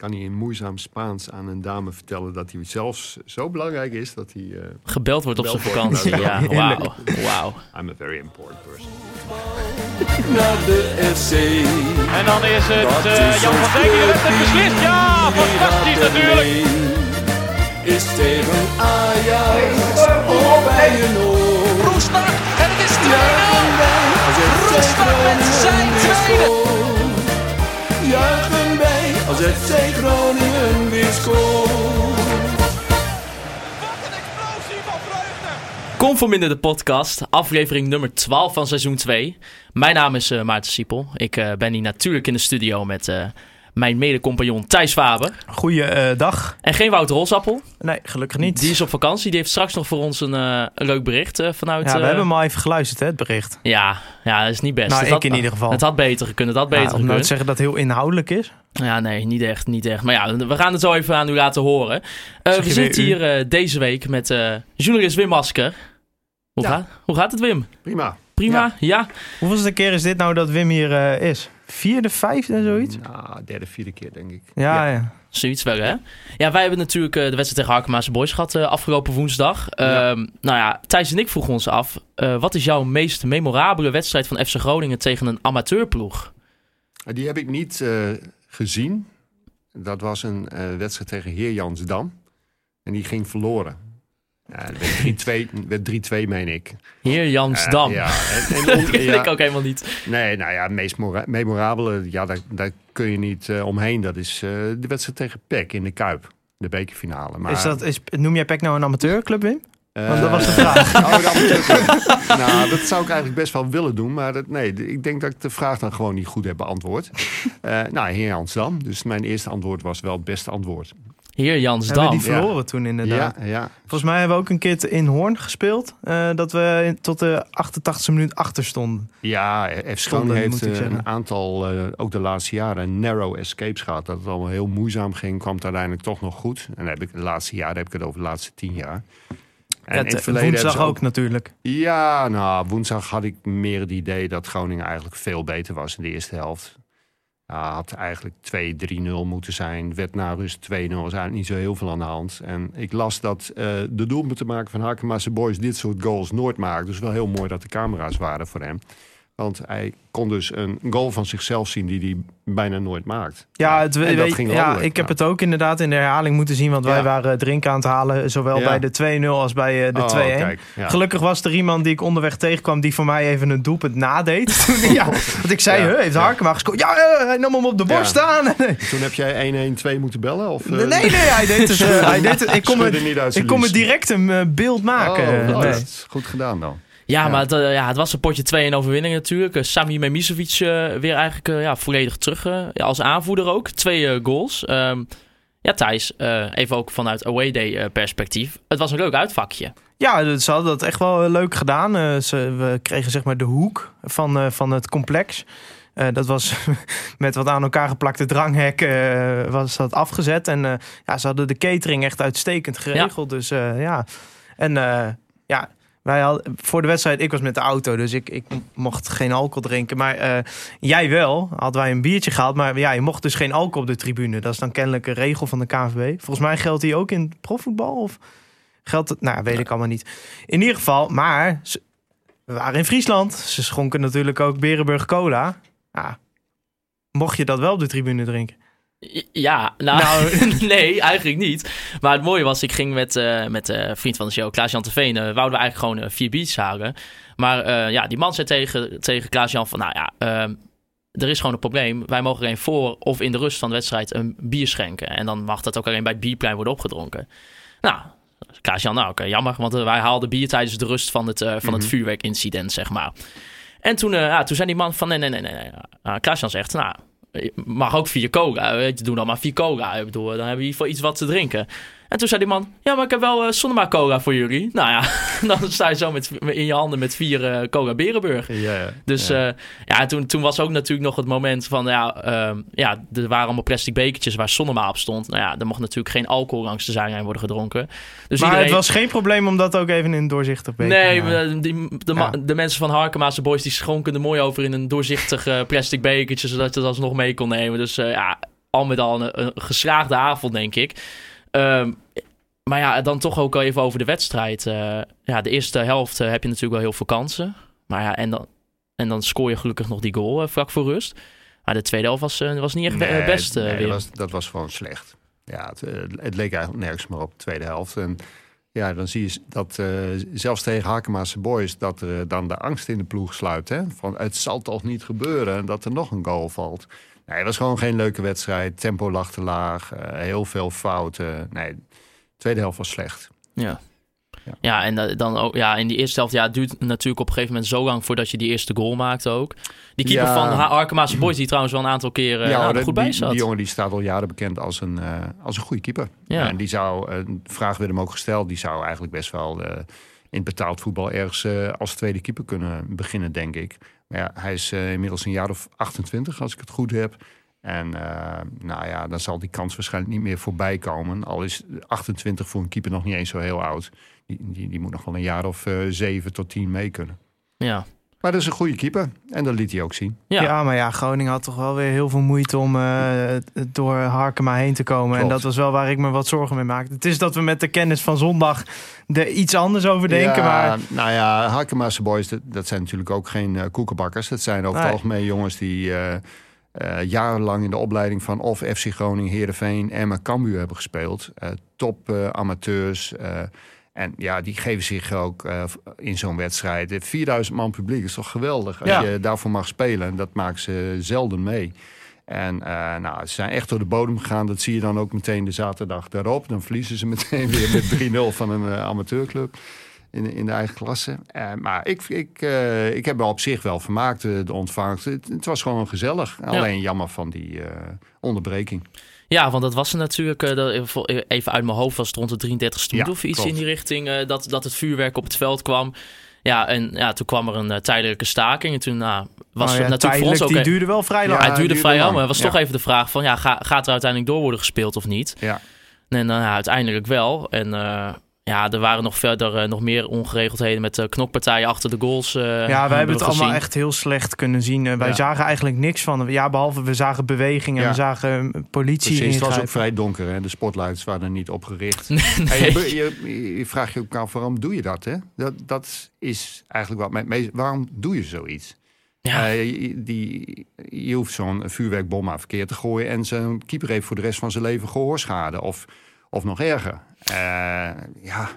kan hij in moeizaam Spaans aan een dame vertellen dat hij zelfs zo belangrijk is dat hij. eh, Gebeld wordt op zijn vakantie. Ja, nou, wauw. Wauw. I'm a very important person. naar de FC. En dan is het eh, Jan van Dijk die het clubteam. beslist. Ja, fantastisch natuurlijk. Is tegen Ajax of bij een. Roestak en het is 2-0. Juichen wij als FC Roestak met zijn tweede. Scoort. Juichen wij als FC Groningen weer scoort. Wat een explosie van vreugde. Conforminder de podcast, aflevering nummer 12 van seizoen 2. Mijn naam is eh, Maarten Siepel. Ik eh, ben hier natuurlijk in de studio met eh, mijn mede-compagnon Thijs Faber. Goeiedag. En geen Wouter Rosappel. Nee, gelukkig niet. Die is op vakantie. Die heeft straks nog voor ons een, eh, een leuk bericht eh, vanuit... ja, we eh, hebben hem al even geluisterd, hè, het bericht. Ja, ja, dat is niet best. Nou, Het ik had- in ieder geval. Het had beter gekund. Het had beter Ja, nou gekund. te zeggen dat het heel inhoudelijk is. Ja, nee, niet echt, niet echt. Maar ja, we gaan het zo even aan u laten horen. Eh, we zitten hier eh, deze week met eh, journalist Wim Masker. Hoe, Ja. gaat, hoe gaat het, Wim? Prima. Prima? Ja. Hoeveelste keer is dit nou dat Wim hier eh, is? Vierde, vijfde en zoiets? Nou, derde, vierde keer denk ik. Ja, ja. Zoiets wel, hè? Ja, wij hebben natuurlijk eh, de wedstrijd tegen Harkemaanse Boys gehad eh, afgelopen woensdag. Ja. Ehm, nou ja, Thijs en ik vroegen ons af... eh, wat is jouw meest memorabele wedstrijd van FC Groningen tegen een amateurploeg? Die heb ik niet eh, gezien. Dat was een eh, wedstrijd tegen Heer Jansdam. En die ging verloren. Ja, het werd 3-2, werd 3-2 meen ik. Heer Jansdam. Eh, ja, en, en dat on- ja, ik ook helemaal niet. Nee, nou ja, het meest mora- memorabele, ja, daar, daar kun je niet eh, omheen. Dat is eh, de wedstrijd tegen PEC in de Kuip. De bekerfinale. Maar, Is dat, is, noem jij PEC nou een amateurclub, Wim? want dat was de vraag. Oh, de amateurclub. nou, dat zou ik eigenlijk best wel willen doen. Maar dat, nee, ik denk dat ik de vraag dan gewoon niet goed heb beantwoord. Eh nou, Heer Amsterdam. Dus mijn eerste antwoord was wel het beste antwoord. Heer Hebben Jansdam. we die verloren toen inderdaad. Ja, ja. Volgens mij hebben we ook een keer in Hoorn gespeeld. eh, dat we tot de 88e minuut achter stonden. Ja, F. Schoon heeft moet ik eh, zeggen. een aantal, eh, ook de laatste jaren, narrow escapes gehad. Dat het allemaal heel moeizaam ging, kwam het uiteindelijk toch nog goed. En dan heb ik de laatste jaren heb ik het over de laatste tien jaar. En Ja, in het verleden woensdag hebben ze ook natuurlijk. Ja, nou, woensdag had ik meer het idee dat Groningen eigenlijk veel beter was in de eerste helft. Had eigenlijk 2-3-0 moeten zijn. Werd na rust 2-0. was eigenlijk niet zo heel veel aan de hand. En ik las dat eh, de doelpunten maken van Hakema's Boys dit soort goals nooit maakt. Dus wel heel mooi dat de camera's waren voor hem. Want hij kon dus een goal van zichzelf zien die hij bijna nooit maakt. Ja, het, En dat weet- ging ja ik heb het ook inderdaad in de herhaling moeten zien. Want wij Ja. waren drinken aan het halen. Zowel Ja. bij de 2-0 als bij eh, de Oh, 2-1. kijk, ja. Gelukkig was er iemand die ik onderweg tegenkwam... die voor mij even een doelpunt nadeed. Toen- ja, want ik zei, heeft ja. Harkema gescoord? Ja, eh, hij nam hem op de borst Ja. aan. nee, Toen heb jij 1-1-2 moeten bellen? Of, eh, nee, nee, hij deed het. eh, hij deed het. Ik kon me, ik me lies. direct een beeld maken. Oh, nee. goed gedaan dan. Ja. maar het, eh, ja, het was een potje 2 in overwinning natuurlijk. Eh, Sami Memisevic eh, weer eigenlijk ja, volledig terug. als aanvoerder ook. Twee goals. Ehm, ja, Thijs, even ook vanuit away day perspectief. Het was een leuk uitvakje. Ja, ze hadden dat echt wel leuk gedaan. Ze, we kregen zeg maar de hoek van, van het complex. Dat was met wat aan elkaar geplakte dranghek eh, was dat afgezet. En ja, ze hadden de catering echt uitstekend geregeld. Dus ja, en ja, wij hadden voor de wedstrijd, ik was met de auto, dus ik, ik mocht geen alcohol drinken. Maar eh, jij wel, hadden wij een biertje gehaald. Maar ja, je mocht dus geen alcohol op de tribune. Dat is dan kennelijk een regel van de KNVB. Volgens mij geldt die ook in profvoetbal of... Geldt het? Nou, weet ik allemaal niet. In ieder geval, maar ze- we waren in Friesland. Ze schonken natuurlijk ook Berenburg Cola. Ja, mocht je dat wel op de tribune drinken? Ja, nou, Nou. nee, eigenlijk niet. Maar het mooie was, ik ging met, eh met eh vriend van de show, Klaas-Jan Teveen, eh wouden we eigenlijk gewoon eh, vier biertjes halen. Maar ja, die man zei tegen, tegen Klaas-Jan van, nou ja, ehm, er is gewoon een probleem. Wij mogen alleen voor of in de rust van de wedstrijd een bier schenken. En dan mag dat ook alleen bij het bierplein worden opgedronken. Nou, Klaas-Jan, nou oké, jammer, want wij haalden bier tijdens de rust van het, van het vuurwerkincident, zeg maar. En toen, ja, toen zei die man van, nee, nee, nee, nee. Nou, Klaas-Jan zegt, nou, mag ook vier cola. Weet je, doe dan maar vier cola. Bedoel, dan hebben we in ieder geval iets wat te drinken. En toen zei die man, ja, maar ik heb wel uh, Sonoma cola voor jullie. Nou ja, dan sta je zo met, in je handen met vier uh, cola Berenburg. Ja, ja. Dus ja. ja, ja toen, toen was ook natuurlijk nog het moment van, ja, uh, ja, er waren allemaal plastic bekertjes waar Sonoma op stond. Nou ja, er mocht natuurlijk geen alcohol langs de zijlijn worden gedronken. Dus maar iedereen... het was geen probleem om dat ook even in een doorzichtig beker Nee, maar... die, de, de, mensen van Harkema's Boys die schonken er mooi over in een doorzichtig plastic bekertje, zodat je het alsnog mee kon nemen. Dus ja, al met al een, een geslaagde avond, denk ik. Ehm, maar ja, dan toch ook al even over de wedstrijd. Eh, ja, de eerste helft eh, heb je natuurlijk wel heel veel kansen. Maar ja, en dan, en dan scoor je gelukkig nog die goal eh, vlak voor rust. Maar de tweede helft was, was niet echt Nee, het best. eh, nee, weer. dat, was, dat was gewoon slecht. Ja, het, het leek eigenlijk nergens meer op de tweede helft. En ja, dan zie je dat zelfs tegen Hakema's Boys... dat er dan de angst in de ploeg sluit. Hè? Van het zal toch niet gebeuren en dat er nog een goal valt. Nee, het was gewoon geen leuke wedstrijd. Tempo lag te laag, eh, heel veel fouten. Nee, de tweede helft was slecht. Ja. Ja. Ja, en eh, dan ook, ja, in die eerste helft, ja, het duurt natuurlijk op een gegeven moment zo lang voordat je die eerste goal maakt ook. Die keeper Ja. van Arkema's Boys, die trouwens wel een aantal keren ja, er goed bij die, zat. die jongen die staat al jaren bekend als een, eh, als een goede keeper. Ja. En die zou, een vraag werd hem ook gesteld, die zou eigenlijk best wel eh, in betaald voetbal ergens eh, als tweede keeper kunnen beginnen, denk ik. Maar ja, hij is eh, inmiddels een jaar of 28, als ik het goed heb. En eh, nou ja, dan zal die kans waarschijnlijk niet meer voorbij komen. Al is 28 voor een keeper nog niet eens zo heel oud. Die, die, die moet nog wel een jaar of eh, 7 tot 10 mee kunnen. Ja. Maar dat is een goede keeper. En dat liet hij ook zien. Ja. Ja. maar ja, Groningen had toch wel weer heel veel moeite om eh, door Harkema heen te komen. En dat was wel waar ik me wat zorgen mee maakte. Het is dat we met de kennis van zondag er iets anders over denken. ja, Maar Nou ja, Hakema's boys, dat, dat zijn natuurlijk ook geen eh, koekenbakkers. Dat zijn over Nee. het algemeen jongens die eh, eh, jarenlang in de opleiding van of FC Groningen, Heerenveen, Emma, Cambuur hebben gespeeld. Eh, top eh, amateurs. Eh, en ja, die geven zich ook eh, in zo'n wedstrijd. Eh, 4000 man publiek is toch geweldig als Ja. je daarvoor mag spelen. Dat maken ze zelden mee. En eh, nou, ze zijn echt door de bodem gegaan. Dat zie je dan ook meteen de zaterdag daarop. Dan verliezen ze meteen weer met 3-0 van een eh, amateurclub in, in de eigen klasse. Eh, maar ik, ik, eh, ik heb me op zich wel vermaakt, eh, de ontvangst. Het, het was gewoon gezellig. Alleen jammer van die eh, onderbreking. Ja, want dat was er natuurlijk, eh, even uit mijn hoofd was het rond de 33 minuut Ja, of iets klopt. in die richting, eh, dat, dat het vuurwerk op het veld kwam. Ja, en ja, toen kwam er een eh, tijdelijke staking. En toen nou, was nou het natuurlijk voor ons ook... die eh, duurde wel vrij lang. Ja, hij duurde duurde vrij lang, maar het was Ja. toch even de vraag van... Ja, ga, gaat er uiteindelijk door worden gespeeld of niet? Ja. En dan ja, uiteindelijk wel. En ja, er waren nog verder eh, nog meer ongeregeldheden met eh, knokpartijen achter de goals. eh, Ja, wij hebben het allemaal echt heel slecht kunnen zien. Wij Ja. zagen eigenlijk niks van. Ja, behalve we zagen beweging en Ja. we zagen politie Precies, het was ook vrij donker. Hè? De spotlights waren er niet op gericht. Nee. En je, je, je vraagt je ook af, waarom doe je dat? Hè? Dat, dat is eigenlijk wat mij... Waarom doe je zoiets? Ja. Eh, je- die, je hoeft zo'n vuurwerkbom maar verkeerd te gooien... en zijn keeper heeft voor de rest van zijn leven gehoorschade. Of, of nog erger. Eh, ja,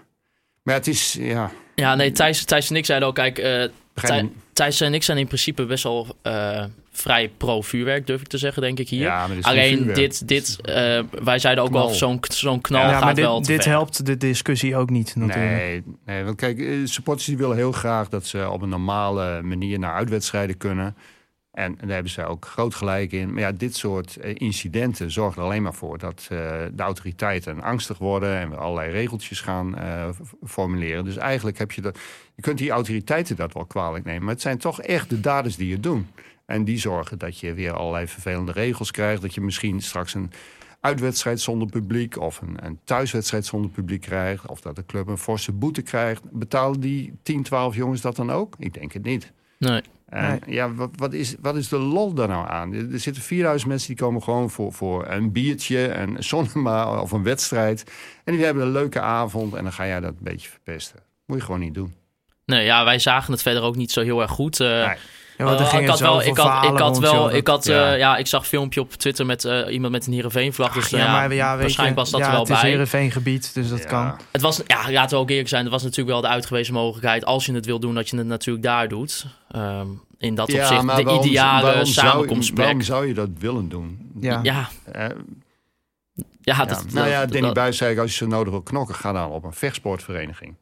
maar het is... Ja, Ja, nee, Thijs, Thijs en ik zeiden ook, kijk, eh, Thij- Thijs en ik zijn in principe best wel eh, vrij pro-vuurwerk, durf ik te zeggen, denk ik hier. Ja, maar dit is geen Alleen dit, dit eh, wij zeiden ook Knal. wel, zo'n zo'n knal ja, gaat maar wel dit, te dit ver. helpt de discussie ook niet natuurlijk. Nee, nee, want kijk, supporters die willen heel graag dat ze op een normale manier naar uitwedstrijden kunnen. En, daar hebben ze ook groot gelijk in. Maar ja, dit soort eh, incidenten zorgen er alleen maar voor dat eh, de autoriteiten angstig worden en we allerlei regeltjes gaan eh, formuleren. Dus eigenlijk heb je dat. Je kunt die autoriteiten dat wel kwalijk nemen, maar het zijn toch echt de daders die het doen. En die zorgen dat je weer allerlei vervelende regels krijgt. Dat je misschien straks een uitwedstrijd zonder publiek of een, een thuiswedstrijd zonder publiek krijgt. Of dat de club een forse boete krijgt. Betalen die 10, 12 jongens dat dan ook? Ik denk het niet. Nee. En ja, wat, wat, is, wat is de lol daar nou aan? Er zitten 4000 mensen die komen gewoon voor, voor een biertje, een zonema of een wedstrijd. En die hebben een leuke avond en dan ga jij dat een beetje verpesten. Moet je gewoon niet doen. nee, ja, wij zagen het verder ook niet zo heel erg goed. eh, Nee. Ja, gingen ik had wel, zoveel ik had, ik had rond, wel, joh, ik had, ja. ja. ja, ik zag een filmpje op Twitter met eh, iemand met een Heerenveen-vlag. Dus ja, ja, maar ja, weet waarschijnlijk was dat ja, er wel het is bij. Heerenveen gebied, dus dat Ja. kan. Het was, ja, laten we ook eerlijk zijn, er was natuurlijk wel de uitgewezen mogelijkheid, als je het wil doen, dat je het natuurlijk daar doet. Ehm, in dat opzicht maar de waarom- ideale waarom zou- samenkomstplek. Waarom zou je dat willen doen? Ja. ja, Eh, ja, ja. dat, nou ja, dat- Danny dat- Buis zei, als je zo nodig wil knokken, ga dan op een vechtsportvereniging.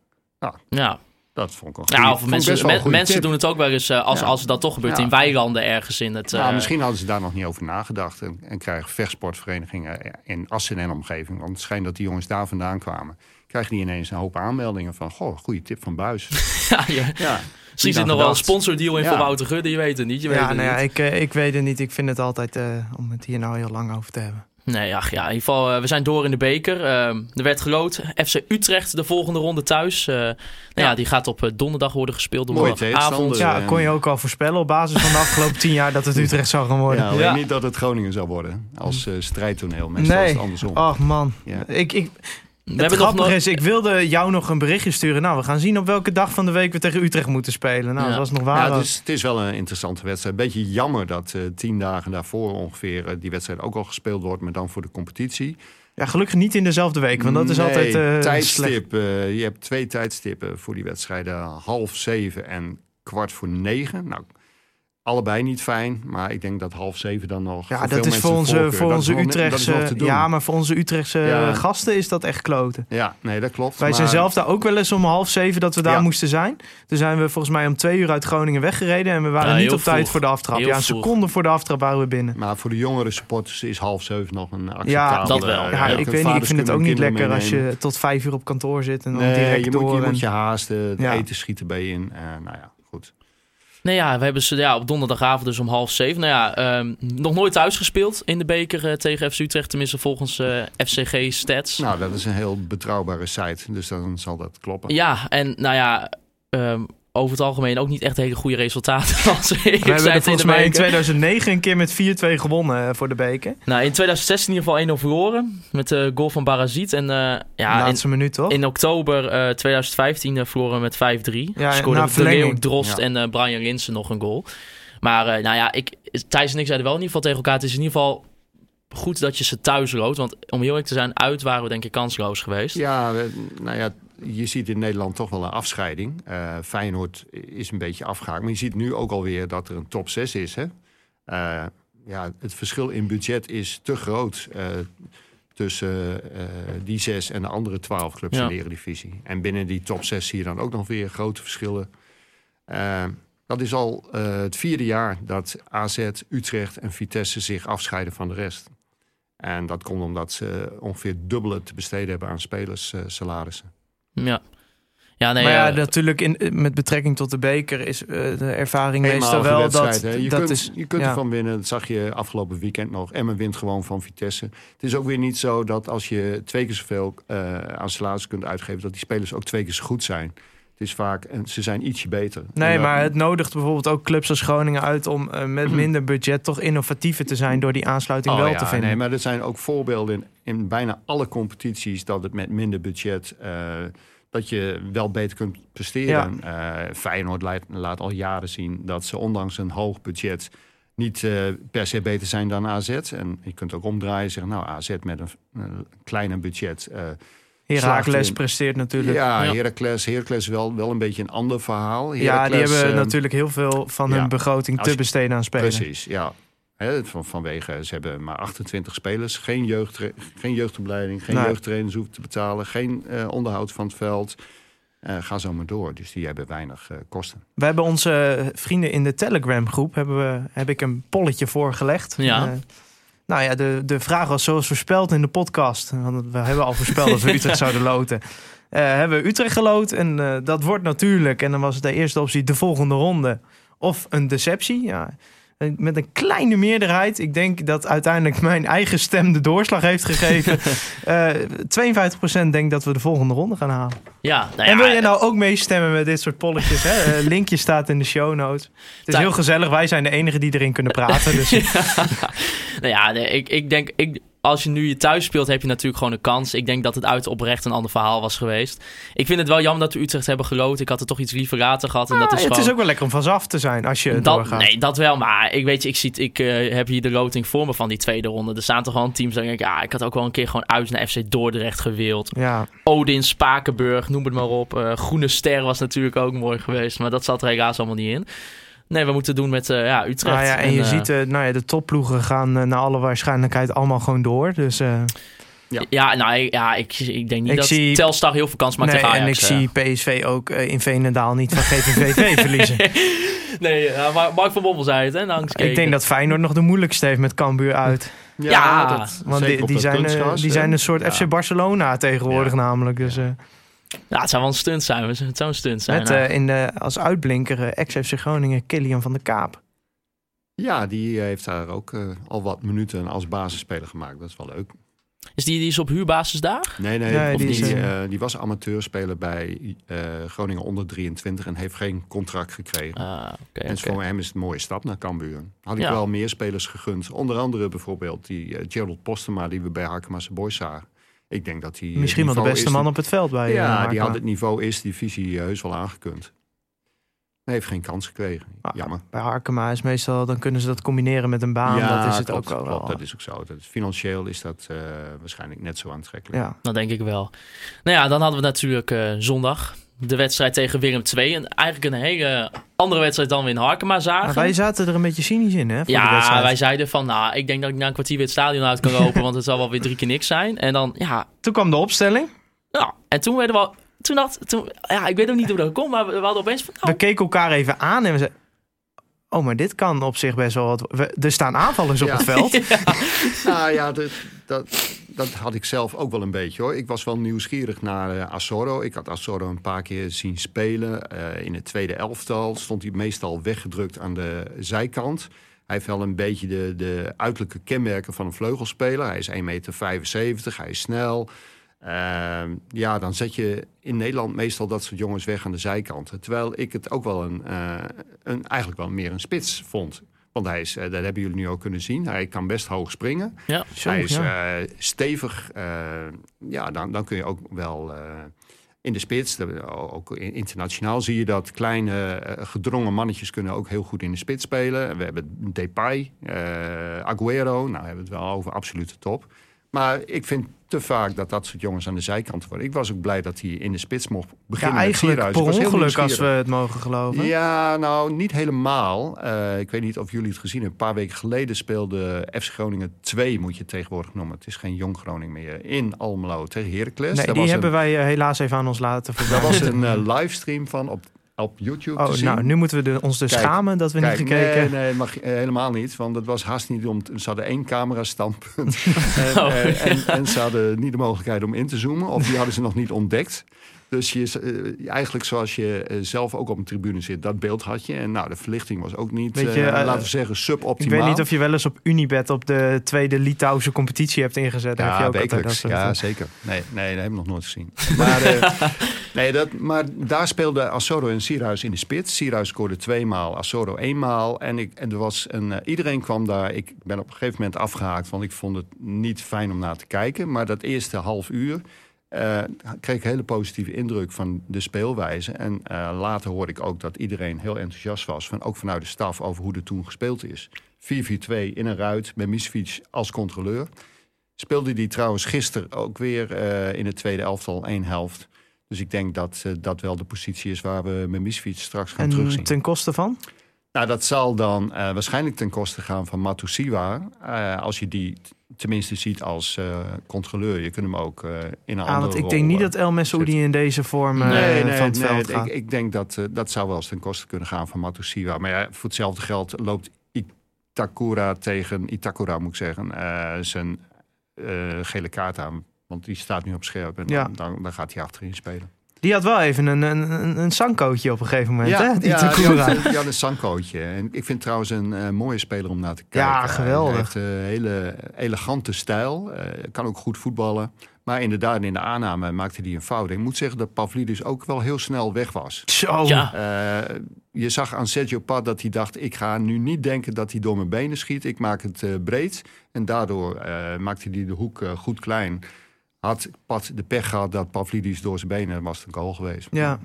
ja. Dat vond ik of vond mensen, best wel een men- goede mensen tip. doen het ook wel eens eh, als, Ja. als dat toch gebeurt Ja. in weilanden ergens in het. Nou, eh, misschien hadden ze daar nog niet over nagedacht. En, en krijgen vechtsportverenigingen in Assen en omgeving... want het schijnt dat die jongens daar vandaan kwamen... krijgen die ineens een hoop aanmeldingen van... goh, goede tip van Buis. ja, je- ja, misschien zit nog wel een sponsordeal in Ja. voor Wouter Gudde, je weet het niet. Je weet Ja, het nou ja, niet. ik, eh, ik weet het niet. Ik vind het altijd, eh, om het hier nou heel lang over te hebben. Nee, ach ja, in ieder geval, eh, we zijn door in de beker. Ehm, er werd geloot. FC Utrecht de volgende ronde thuis. Eh, nou ja. die gaat op eh, donderdag worden gespeeld. Donderdagavond. Ja, kon je ook al voorspellen op basis van de afgelopen tien jaar dat het Utrecht zou gaan worden. Ja, alleen Ja. niet dat het Groningen zou worden. Als strijdtoneel. Meestal is Nee, het andersom. ach man. Ja. Ik, ik, We het nog grappige nooit- is, ik wilde jou nog een berichtje sturen. Nou, we gaan zien op welke dag van de week we tegen Utrecht moeten spelen. Nou, Ja. dat was nog waar. Ja, het is, het is wel een interessante wedstrijd. Beetje jammer dat eh, tien dagen daarvoor ongeveer eh, die wedstrijd ook al gespeeld wordt, maar dan voor de competitie. Ja, gelukkig niet in dezelfde week, want dat is Nee, altijd eh tijdstip. eh, je hebt twee tijdstippen voor die wedstrijden: half zeven en kwart voor negen. Nou, allebei niet fijn, maar ik denk dat half zeven dan nog. Ja, veel dat is mensen voor onze, voorkeur. voor Dat is onze Utrechtse. Ja, maar voor onze Utrechtse Ja. gasten is dat echt kloten. Ja, nee, dat klopt. Wij maar- zijn zelf daar ook wel eens om half zeven dat we daar Ja. moesten zijn. Toen zijn we volgens mij om twee uur uit Groningen weggereden. En we waren Ja, niet heel op tijd voor de aftrap. Heel ja, een vroeg. seconde voor de aftrap waren we binnen. Maar voor de jongere supporters is half zeven nog een acceptabele... dat wel. Ja, ik de weet niet, ik vind het ook niet lekker als je tot vijf uur op kantoor zit en dan. Nee, direct je moet, door. je en- moet je haasten, het Ja. eten schieten bij je in. Eh, nou ja, goed. Nee, ja, we hebben ze ja, op donderdagavond dus om half zeven. Nou ja, ehm, nog nooit thuis gespeeld in de beker eh, tegen FC Utrecht. Tenminste volgens eh, FCG Stats. Nou, dat is een heel betrouwbare site, dus dan zal dat kloppen. Ja, en nou ja, ehm, over het algemeen ook niet echt hele goede resultaten. Als we hebben er volgens mij in beker. 2009 een keer met 4-2 gewonnen eh, voor de beker. Nou, in 2016 in ieder geval 1-0 verloren. Met de goal van Barazit. En eh, de ja, in, laatste minuut toch? in oktober eh 2015 eh, verloren we met 5-3. Ja, Scoorde na De Leeuw, verlenging. Drost Ja. en eh, Brian Linsen nog een goal. Maar eh, nou ja, ik, Thijs en ik zeiden wel in ieder geval tegen elkaar... het is in ieder geval goed dat je ze thuis loodt. Want om heel eerlijk te zijn, uit waren we denk ik kansloos geweest. Ja, we- nou ja, je ziet in Nederland toch wel een afscheiding. Eh, Feyenoord is een beetje afgehaakt. Maar je ziet nu ook alweer dat er een top 6 is. Hè? Eh, ja, het verschil in budget is te groot eh, tussen die zes en de andere twaalf clubs Ja. in de Eredivisie. En binnen die top 6 zie je dan ook nog weer grote verschillen. Dat is al het vierde jaar dat AZ, Utrecht en Vitesse zich afscheiden van de rest. En dat komt omdat ze ongeveer dubbele te besteden hebben aan spelerssalarissen. Ja, ja nee, maar ja, eh, natuurlijk in, met betrekking tot de beker is eh, de ervaring meestal wel dat, hè. Je dat kunt, is... je kunt ja. ervan winnen. Dat zag je afgelopen weekend nog. Emmen wint gewoon van Vitesse. Het is ook weer niet zo dat als je twee keer zoveel eh aan salaris kunt uitgeven... dat die spelers ook twee keer zo goed zijn. Is vaak, en ze zijn ietsje beter. Nee, maar het nodigt bijvoorbeeld ook clubs als Groningen uit om eh, met minder budget toch innovatiever te zijn door die aansluiting Oh wel ja, te vinden. Nee, maar er zijn ook voorbeelden in, in bijna alle competities dat het met minder budget. eh, dat je wel beter kunt presteren. Eh, Feyenoord laat, laat al jaren zien dat ze ondanks een hoog budget niet per se beter zijn dan AZ. En je kunt ook omdraaien en zeggen, nou AZ met een, een kleiner budget. Herakles presteert natuurlijk. Ja, Ja. Heracles, Heracles wel, wel een beetje een ander verhaal. die Heracles, hebben eh, natuurlijk heel veel van ja. hun begroting te je- besteden aan spelen. Precies, ja. Hè, van, vanwege, ze hebben maar 28 spelers. Geen, jeugd, geen jeugdopleiding, geen Nee. jeugdtrainers hoeven te betalen. Geen eh, onderhoud van het veld. Eh, ga zo maar door. Dus die hebben weinig eh, kosten. We hebben onze vrienden in de Telegram groep, hebben we, heb ik een polletje voorgelegd. Ja. Nou ja, de, de vraag was zoals voorspeld in de podcast. Want we hebben al voorspeld dat we Utrecht zouden loten. Eh, hebben we Utrecht geloot en eh, dat wordt natuurlijk, en dan was de eerste optie de volgende ronde. Of een deceptie. Ja. Eh, Met een kleine meerderheid. Ik denk dat uiteindelijk mijn eigen stem de doorslag heeft gegeven. Eh 52% denkt dat we de volgende ronde gaan halen. ja, nou En ja, wil je nou ook meestemmen met dit soort polletjes? Hè? Eh, linkje staat in de show notes. Het is heel gezellig. Wij zijn de enigen die erin kunnen praten. Dus nou ja, nee, ik, ik denk, ik, als je nu je thuis speelt, heb je natuurlijk gewoon een kans. Ik denk dat het uit oprecht een ander verhaal was geweest. Ik vind het wel jammer dat we Utrecht hebben geloot. Ik had er toch iets liever later gehad. En dat Ah, is het gewoon... is ook wel lekker om vanaf te zijn als je dat, doorgaat. nee, dat wel. Maar ik weet je, ik, zie, ik eh, heb hier de loting voor me van die tweede ronde. Er staan toch gewoon teams. Denk ik, ja, ik had ook wel een keer gewoon uit naar FC Dordrecht gewild. Ja, Odin, Spakenburg, noem het maar op. Eh, Groene Ster was natuurlijk ook mooi geweest. Maar dat zat er helaas allemaal niet in. Nee, we moeten doen met eh, ja, Utrecht. nou ja, en je eh, ziet, eh, nou ja, de topploegen gaan naar alle waarschijnlijkheid allemaal gewoon door. Dus, eh, Ja, nou, ik- ja, ik, ik denk niet Ik dat zie- Telstar heel veel kans maakt nee, tegen en ik Ajax. zie PSV ook in Veenendaal niet van GVVV verliezen. Nee, ja, maar Mark van Bommel zei het, hè? Langs Ik denk dat Feyenoord nog de moeilijkste heeft met Cambuur uit. Ja, Want die, zijn, die zijn een soort Ja. FC Barcelona tegenwoordig Ja. namelijk. Dus, Ja, het zou wel een stunt zijn. Het zou een stunt zijn. met nou. eh, in de, als uitblinker eh, ex-FC Groningen Killian van der Kaap. Ja, die eh, heeft daar ook eh, al wat minuten als basisspeler gemaakt. Dat is wel leuk. Is die, die is op huurbasis daar? Nee, nee, Nee, die, die is, die was amateurspeler bij eh, Groningen onder 23 en heeft geen contract gekregen. Ah, oké. en oké. voor hem is het een mooie stap naar Cambuur. Had ik Ja. wel meer spelers gegund. Onder andere bijvoorbeeld die Gerald Postema die we bij Hakema's Boys zagen. Ik denk dat hij... eh, Misschien wel de beste is- man op het veld bij eh, Ja, die Harkema. had het niveau is divisie eh, heus wel aangekund. Hij heeft geen kans gekregen. Ah, Jammer. Bij Harkema is meestal, dan kunnen ze dat combineren met een baan. dat is het klopt, ook wel. klopt, wel. dat is ook zo. Dat is, financieel is dat eh, waarschijnlijk net zo aantrekkelijk. ja. Dat denk ik wel. Nou ja, dan hadden we natuurlijk eh, zondag de wedstrijd tegen Willem II. En eigenlijk een hele andere wedstrijd dan we in Harkema zagen. Maar wij zaten er een beetje cynisch in, hè? Voor de ja, wij zeiden van, nou, ik denk dat ik na een kwartier weer het stadion uit kan lopen, want het zal wel weer drie keer niks zijn. En dan, ja, Toen kwam de opstelling. nou, en toen werden we, al- toen had, toen, ja, ik weet ook niet hoe dat komt, maar we, we hadden opeens van, We nou, keken elkaar even aan en we zeiden... Oh, maar dit kan op zich best wel wat... we- er staan aanvallers op Ja. het veld. Nou ja, dat, dat, dat had ik zelf ook wel een beetje hoor. Ik was wel nieuwsgierig naar eh Asoro. Ik had Asoro een paar keer zien spelen. Eh, in het tweede elftal stond hij meestal weggedrukt aan de zijkant. Hij heeft wel een beetje de, de uiterlijke kenmerken van een vleugelspeler. Hij is 1,75 meter, hij is snel. Ehm, ja, dan zet je in Nederland meestal dat soort jongens weg aan de zijkanten. Terwijl ik het ook wel een, eh, een eigenlijk wel meer een spits vond. Want hij is, eh, dat hebben jullie nu ook kunnen zien. Hij kan best hoog springen. ja. Zo, hij is ja. eh, stevig. eh, ja, dan, dan kun je ook wel in de spits. Ook in- internationaal zie je dat kleine gedrongen mannetjes kunnen ook heel goed in de spits spelen. We hebben Depay, Aguero. Nou hebben we het wel over absolute top. Maar ik vind te vaak dat dat soort jongens aan de zijkant worden. Ik was ook blij dat hij in de spits mocht ja, beginnen met eigenlijk Sierhuis. per ongeluk als we het mogen geloven. Ja, nou, niet helemaal. Eh, ik weet niet of jullie het gezien hebben. Een paar weken geleden speelde FC Groningen 2, moet je het tegenwoordig noemen. Het is geen jong Groningen meer. In Almelo tegen Heracles. nee, Daar die was hebben een, wij eh, helaas even aan ons laten Daar voorbij. was een eh, livestream van op, op YouTube Oh, te zien. nou, nu moeten we de- ons dus Kijk, schamen dat we Kijk, niet gekeken Nee, nee mag, eh, helemaal niet. Want het was haast niet om... te- Ze hadden één camera standpunt. en, Oh, eh, ja. en, en ze hadden niet de mogelijkheid om in te zoomen. Of die hadden ze nog niet ontdekt. Dus je, eh, eigenlijk zoals je eh, zelf ook op een tribune zit, dat beeld had je. En nou, de verlichting was ook niet, je, eh, laten we zeggen, Ik suboptimaal. weet niet of je wel eens op Unibet op de tweede Litouwse competitie hebt ingezet. Daar heb je Ja, ook wekelijks. dat Ja, zeker. Nee, nee, dat heb ik nog nooit gezien. Maar, nee, dat, maar daar speelde Assoro en Sierhuis in de spits. Sierhuis scoorde tweemaal, Assoro eenmaal. En, ik, en er was een, iedereen kwam daar. Ik ben op een gegeven moment afgehaakt, want ik vond het niet fijn om naar te kijken. Maar dat eerste half uur eh, kreeg ik een hele positieve indruk van de speelwijze. En eh, later hoorde ik ook dat iedereen heel enthousiast was. Van, ook vanuit de staf over hoe er toen gespeeld is. 4-4-2 in een ruit met Misfiets als controleur. Speelde die trouwens gisteren ook weer eh, in het tweede elftal één helft. Dus ik denk dat dat wel de positie is waar we met Misfiets straks gaan terugzien. En ten koste van? Nou, dat zal dan waarschijnlijk ten koste gaan van Matusiwa. Als je die tenminste ziet als eh, controleur. Je kunt hem ook eh, in een Ah, andere want ik denk niet eh, dat El Messoudi in deze vorm Nee, nee, van het nee, veld ik, gaat. ik denk dat dat zou wel eens ten koste kunnen gaan van Matusiwa. Maar ja, voor hetzelfde geld loopt Itakura tegen Itakura, moet ik zeggen, zijn gele kaart aan. Want die staat nu op scherp en Ja. dan, dan, dan gaat hij achterin spelen. Die had wel even een, een, een, een sankootje op een gegeven moment, hè? Die ja, die had, die had een Sankootje. En ik vind trouwens een eh, mooie speler om naar te kijken. Ja, geweldig. Hij heeft een hele elegante stijl. eh, kan ook goed voetballen. Maar inderdaad, in de aanname maakte hij een fout. Ik moet zeggen dat Pavlidis ook wel heel snel weg was. Zo. Ja. Eh, je zag aan Sergio Pad dat hij dacht... ik ga nu niet denken dat hij door mijn benen schiet. Ik maak het eh, breed. En daardoor eh, maakte hij de hoek eh, goed klein. Had Pad de pech gehad dat Pavlidis door zijn benen was het een goal geweest. Ja.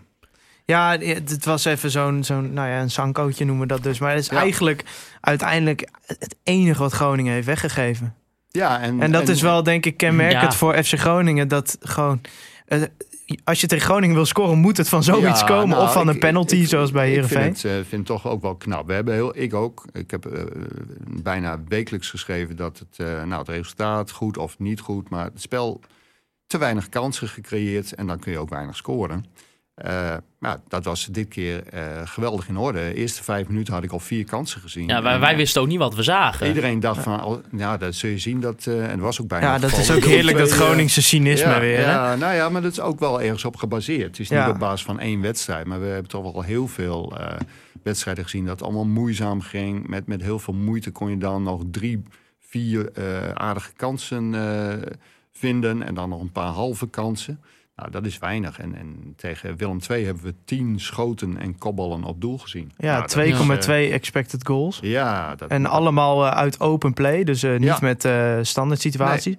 Ja, het was even zo'n, zo'n nou ja, een sankootje noemen we dat dus. Maar het is Ja. eigenlijk uiteindelijk het enige wat Groningen heeft weggegeven. Ja, en, En dat is wel, denk ik, kenmerkend Ja. voor FC Groningen. Dat gewoon, eh, als je tegen Groningen wil scoren, moet het van zoiets Ja, komen. nou, of van een ik- penalty, ik- zoals bij Ik Heerenveen. vind het, eh, vind het toch ook wel knap. We hebben heel, ik ook. Ik heb eh, bijna wekelijks geschreven dat het, eh, nou, het resultaat goed of niet goed, maar het spel te weinig kansen gecreëerd en dan kun je ook weinig scoren. Eh, nou, dat was dit keer eh, geweldig in orde. De eerste vijf minuten had ik al vier kansen gezien. Ja, wij, En, wij eh, wisten ook niet wat we zagen. Iedereen dacht van, oh, ja, dat zul je zien. Dat, eh, en dat was ook bijna Ja, dat is ook heerlijk, dat Groningse cynisme ja, weer. hè? Ja, nou ja, maar dat is ook wel ergens op gebaseerd. Het is niet Ja. op basis van één wedstrijd. Maar we hebben toch wel heel veel eh, wedstrijden gezien dat het allemaal moeizaam ging. Met, met heel veel moeite kon je dan nog drie, vier eh, aardige kansen eh, vinden. En dan nog een paar halve kansen. Nou, dat is weinig. En, en tegen Willem II hebben we tien schoten en kopballen op doel gezien. Nou, Ja, dat 2,2 is, expected goals. eh, ja, dat, En allemaal eh, uit open play, dus eh, niet Ja. met eh standaard situaties.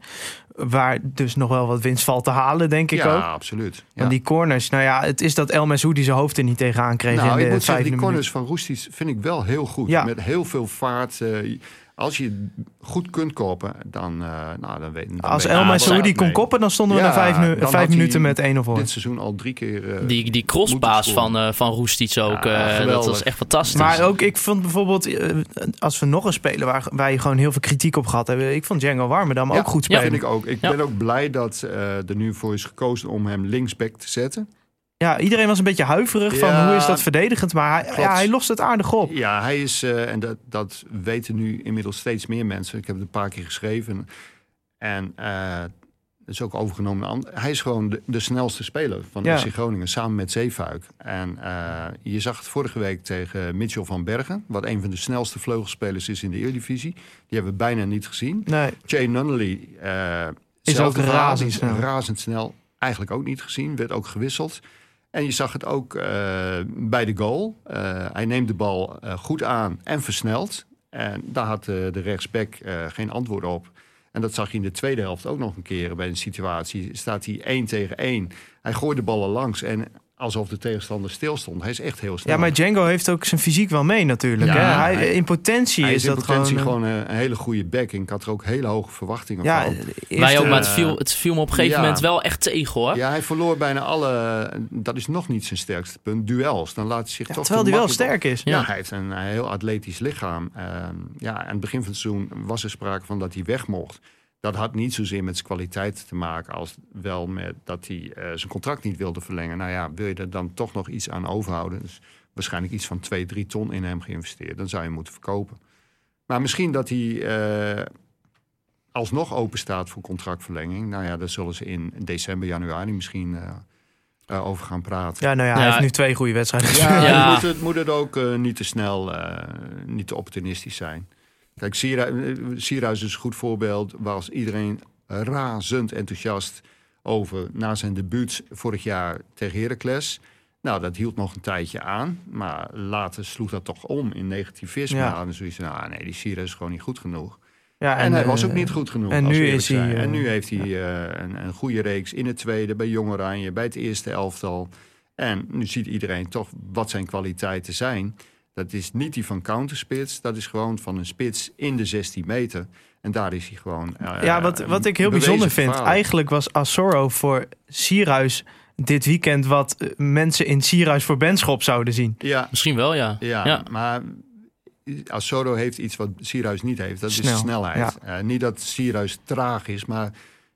Waar dus nog wel wat winst valt te halen, denk ik ja, ook. absoluut. Ja. Want die corners, nou ja, het is dat El Messoudi zijn hoofd er niet tegenaan kreeg Nou, in ik de moet zeggen, die minuut. corners van Roestic vind ik wel heel goed. Ja. Met heel veel vaart. Als je goed kunt kopen, dan, eh nou, dan weet dan Als weet je El waar Messoudi het kon koppen, dan stonden we Ja, na vijf, nu- dan vijf had minuten met 1 of voor. Dit seizoen al drie keer. eh, Die, die crosspaas Moeten van, eh van Roestic ook. Ja, eh, dat was echt fantastisch. Maar ook, ik vond bijvoorbeeld, als we nog een speler waar, waar je gewoon heel veel kritiek op gehad hebben. Ik vond Django Warmerdam ja, ook goed Ja, spelen. vind ik ook. Ik Ja. ben ook blij dat eh, er nu voor is gekozen om hem linksback te zetten. Ja, iedereen was een beetje huiverig van hoe is dat verdedigend. Maar hij, Klopt. ja, hij lost het aardig op. Ja, hij is, eh, en dat, dat weten nu inmiddels steeds meer mensen. Ik heb het een paar keer geschreven. En eh dat is ook overgenomen. Hij is gewoon de, de snelste speler van Ja. FC Groningen, samen met Zeefuik. En eh, je zag het vorige week tegen Mitchell van Bergen, wat een van de snelste vleugelspelers is in de Eredivisie. Die hebben we bijna niet gezien. Nee, Jay Nunnally Is ook razendsnel. razendsnel. Eigenlijk ook niet gezien, werd ook gewisseld. En je zag het ook eh, bij de goal. Eh, hij neemt de bal eh, goed aan en versnelt. En daar had de rechtsback geen antwoord op. En dat zag je in de tweede helft ook nog een keer bij een situatie. Staat hij 1 tegen 1. Hij gooit de ballen langs en alsof de tegenstander stilstond. Hij is echt heel snel. ja, maar Django heeft ook zijn fysiek wel mee natuurlijk. Ja, hè? Hij, hij- in potentie hij is, is in dat potentie gewoon... gewoon, eh, een, een hele goede back. En ik had er ook hele hoge verwachtingen ja, van. Wij ook, maar het eh, viel, het viel me op een gegeven ja. moment wel echt tegen hoor. Ja, hij verloor bijna alle. Dat is nog niet zijn sterkste punt. Duels. Dan laat hij zich Ja, toch. terwijl te hij wel sterk is. Ja, Ja. hij heeft een, heel atletisch lichaam. Ehm, ja, aan het begin van het seizoen was er sprake van dat hij weg mocht. Dat had niet zozeer met zijn kwaliteit te maken als wel met dat hij eh, zijn contract niet wilde verlengen. Nou ja, wil je er dan toch nog iets aan overhouden? Dus waarschijnlijk iets van 2, 3 ton in hem geïnvesteerd. Dan zou je hem moeten verkopen. Maar misschien dat hij eh, alsnog open staat voor contractverlenging. Nou ja, daar zullen ze in december, januari misschien eh, eh, over gaan praten. Ja, nou ja, hij Ja. heeft nu twee goede wedstrijden Ja, gespeeld. Ja. je moet het, moet het ook niet te snel, eh, niet te opportunistisch zijn. Kijk, Sierhuis is een goed voorbeeld. Was iedereen razend enthousiast over na zijn debuut vorig jaar tegen Heracles. Nou, dat hield nog een tijdje aan. Maar later sloeg dat toch om in negativisme. Ja. En zoiets van, ah, nee, die Sierhuis is gewoon niet goed genoeg. Ja, En, hij was eh, ook niet goed genoeg. en als nu is hij, zijn. eh, en nu heeft hij eh, een, een goede reeks in het tweede, bij Jong Oranje, bij het eerste elftal. En nu ziet iedereen toch wat zijn kwaliteiten zijn. Dat is niet die van counterspits. Dat is gewoon van een spits in de 16 meter. En daar is hij gewoon. eh, Ja, wat, wat ik heel bijzonder vind, eigenlijk was Assoro voor Sierhuis dit weekend wat eh, mensen in Sierhuis voor Benschop zouden zien. Ja, Misschien wel, ja. ja, Ja. maar Asoro heeft iets wat Sierhuis niet heeft. Dat Snel, is snelheid. Eh, niet dat Sierhuis traag is, maar